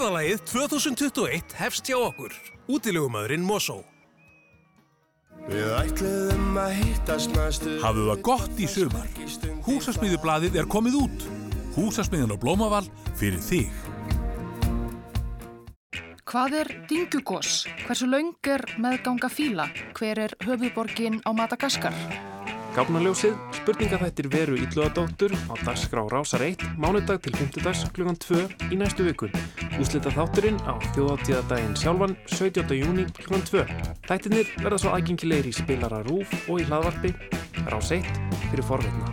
Ferðalagið 2021 hefst hjá okkur. Útilegumæðurinn Mosó. Við ætluðum að hittast næstu Hafðu það gott í sumar. Húsasmiðublaðið er komið út. Húsasmiðan á Blómaval fyrir þig. Hvað er dingjugos? Hversu laung er meðganga fíla? Hver er höfuðborgin á Madagaskar? Gáfnaljósið, spurningaþættir veru Ílluðadóttur á dagskrá Rásar 1, mánudag til 5. dags klukkan 2 í næstu viku. Úslita þátturinn á þjóðáttíðadaginn sjálfan 17. júni klukkan 2. Þættirnir verða svo aðgengilegir í spilara RÚF og í hlaðvarpi Rás 1 fyrir forveitna.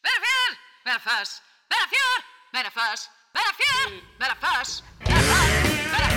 Vera fjör, vera föss, vera fjör, vera föss, vera fjör, vera föss, vera föss, vera föss,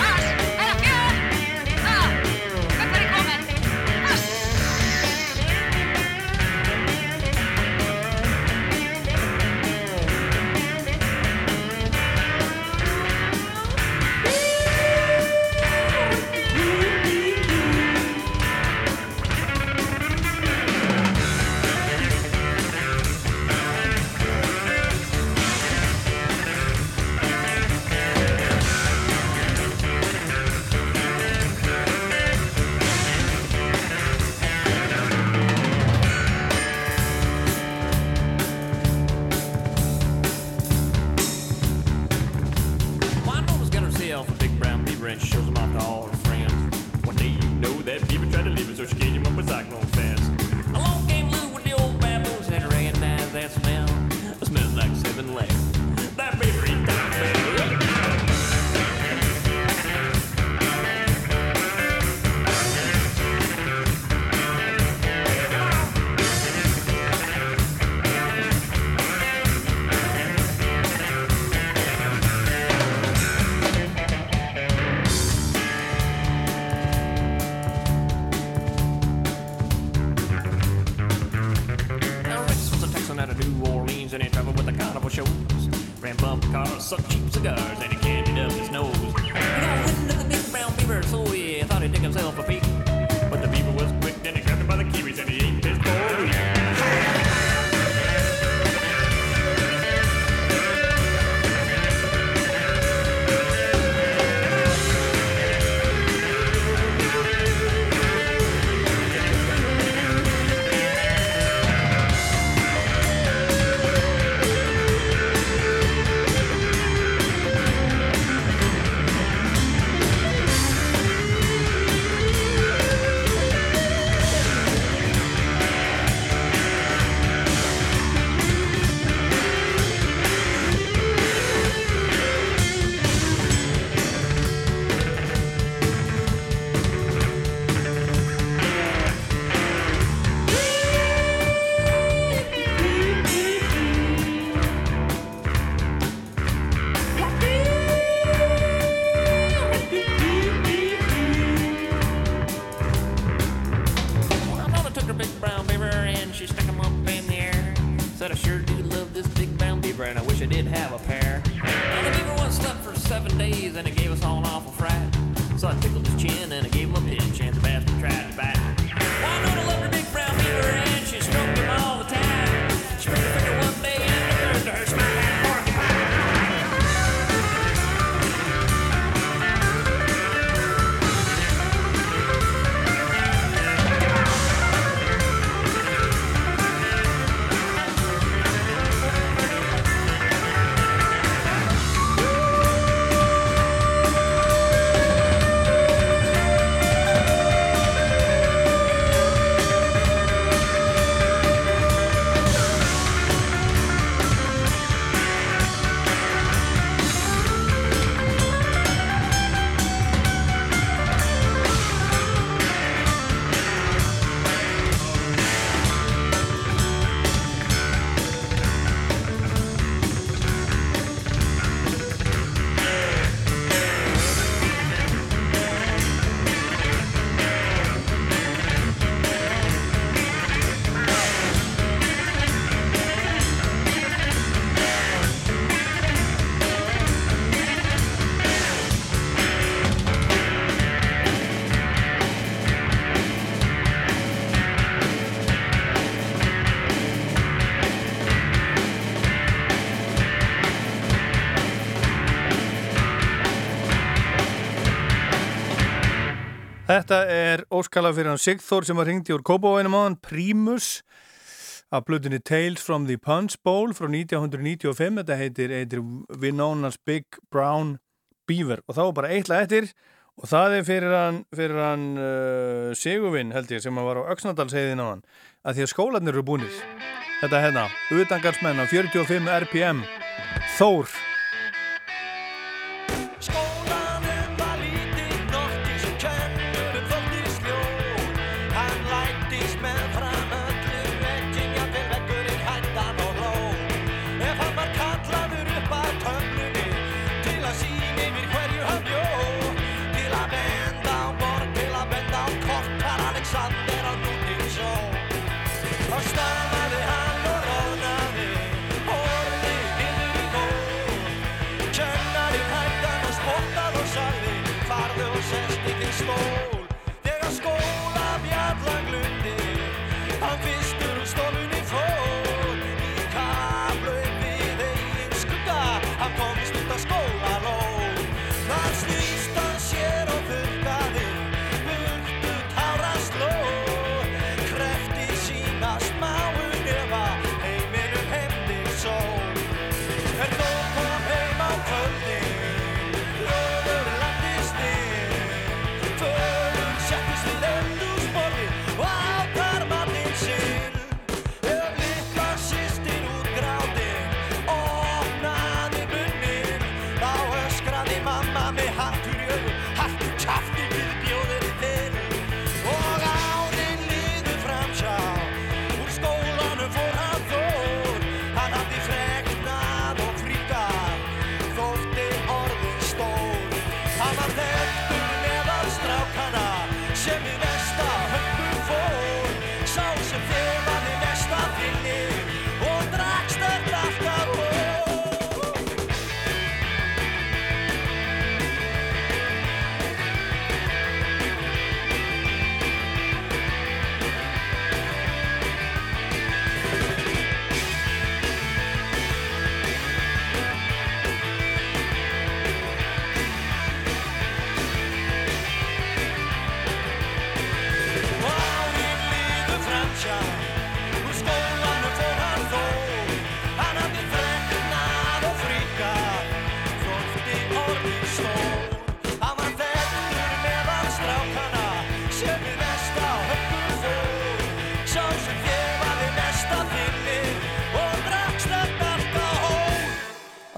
Þetta er óskalag fyrir hann Sigþór sem var hringdi úr Kópavænum á hann, Primus af blutinni Tales from the Punch Bowl frá 1995, þetta heitir, heitir Vinona's Big Brown Beaver. Og þá bara eitthvað eftir. Og það er fyrir hann, fyrir hann uh, Sigurvinn held ég sem var á Öksnadalsheyðin á hann, að því að skólanir eru búinir, þetta er hérna, Utangarsmenn á 45 RPM Þór.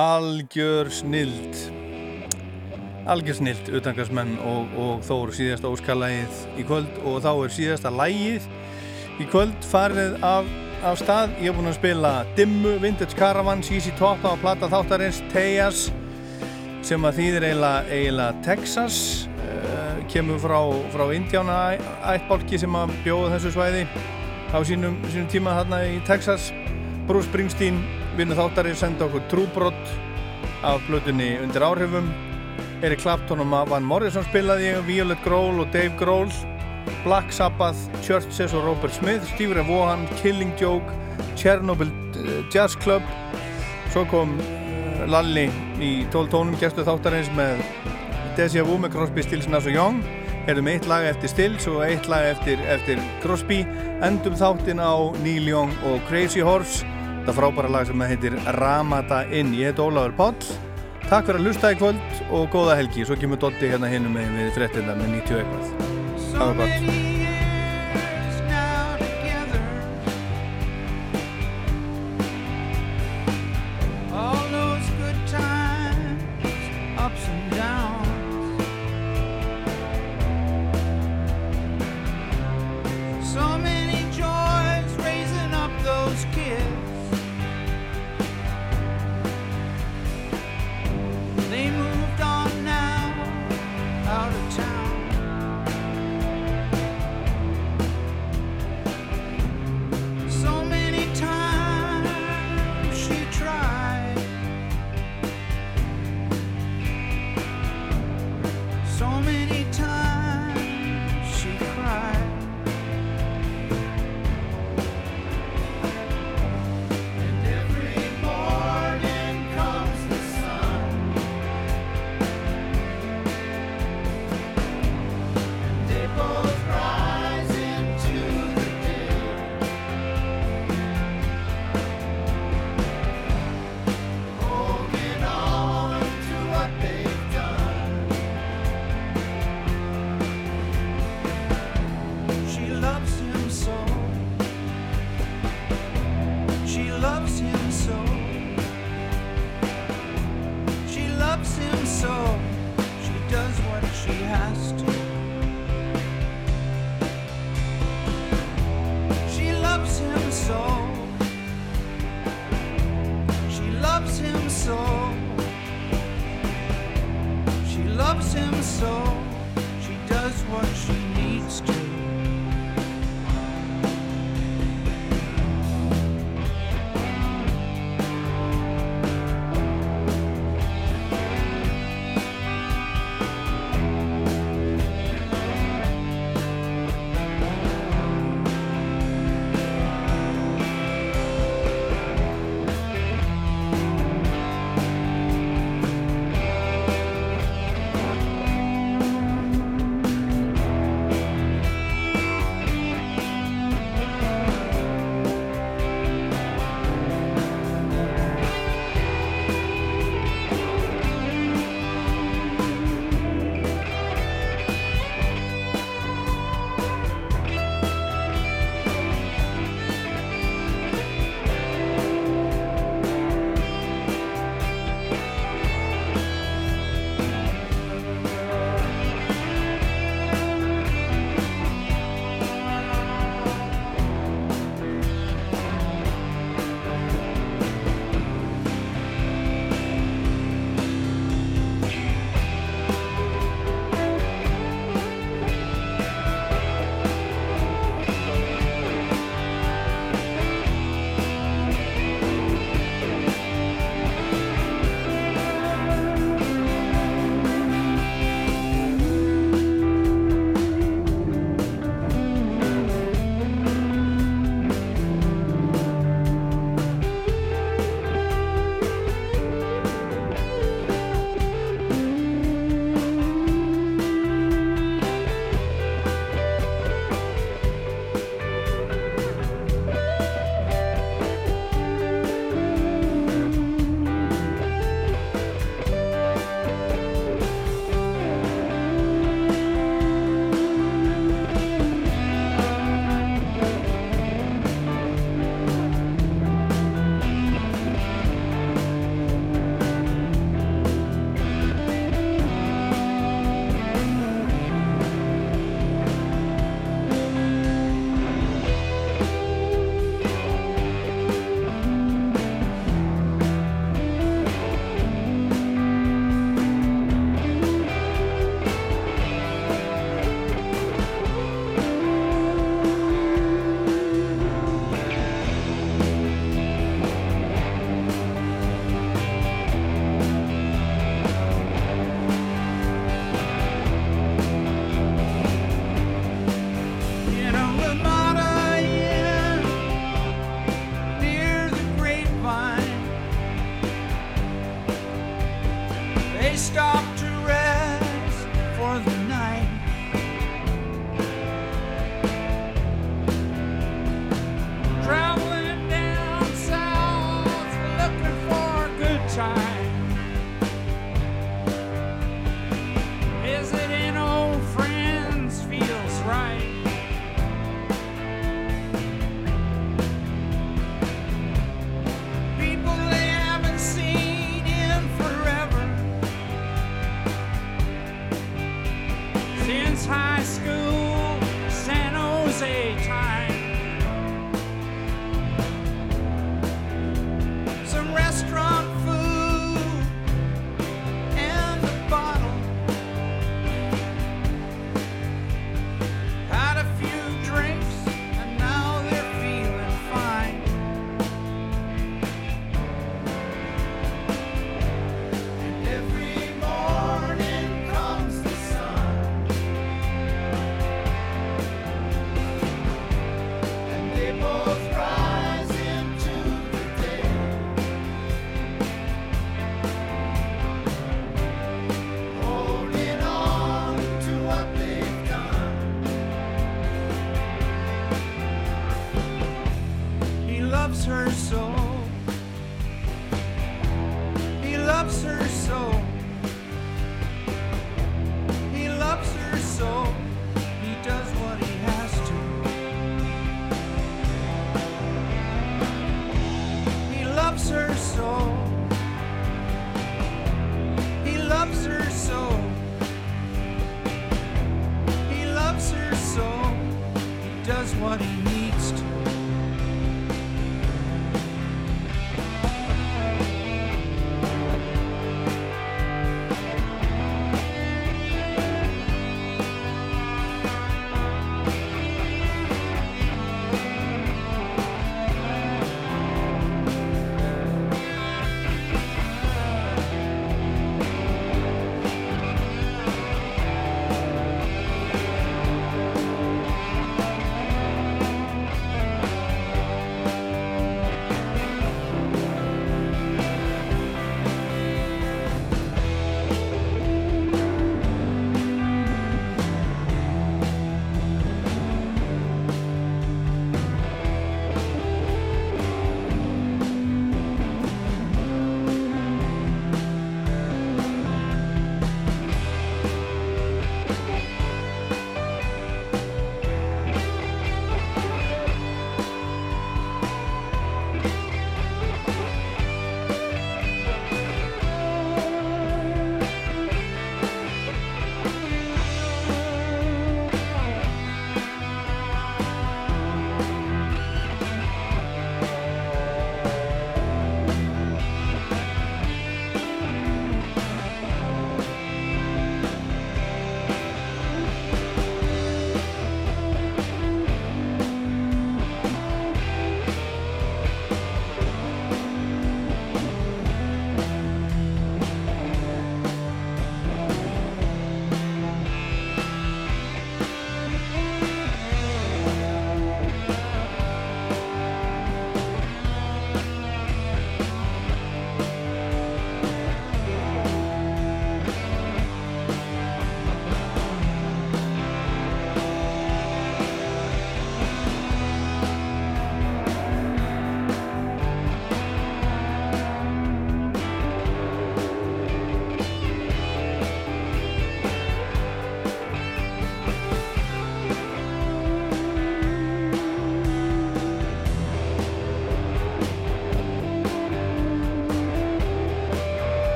Algjör snild. Algjör snild utangarsmenn og, og þó eru síðasta óskalægið í kvöld og þá er síðasta lægið í kvöld farið af, af stað. Ég hef búin að spila Dimmu, Vintage Caravan, CC Top á plata þáttarins, Tejas sem að þýðir eiginlega, eiginlega Texas. Uh, kemur frá, frá Indiána ættbálki sem að bjóða þessu svæði á sínum, sínum tíma þarna í Texas. Bruce Springsteen vinnu þáttari senda okkur trúbrott af blötunni undir áhrifum. Eric Clapton og Van Morrison spilaði Violet Grohl og Dave Grohl Black Sabbath, Churches og Robert Smith Stevie Ray Vaughan, Killing Joke Chernobyl uh, Jazz Club. Svo kom uh, Lalli í 12 tónum gestu þáttarins með Deja Vu með Crosby, Stills, Nass og Young. Erum eitt lag eftir Stills og eitt lag eftir, eftir Crosby. Endum þáttin á Neil Young og Crazy Horse þetta frábæra lag sem heitir Ramada Inn. Ég heit Ólafur Páll. Takk fyrir að lusta í kvöld og góða helgi. Svo kemur Dotti hérna hinnum með, frettina með 90 eitthvað. Það var gott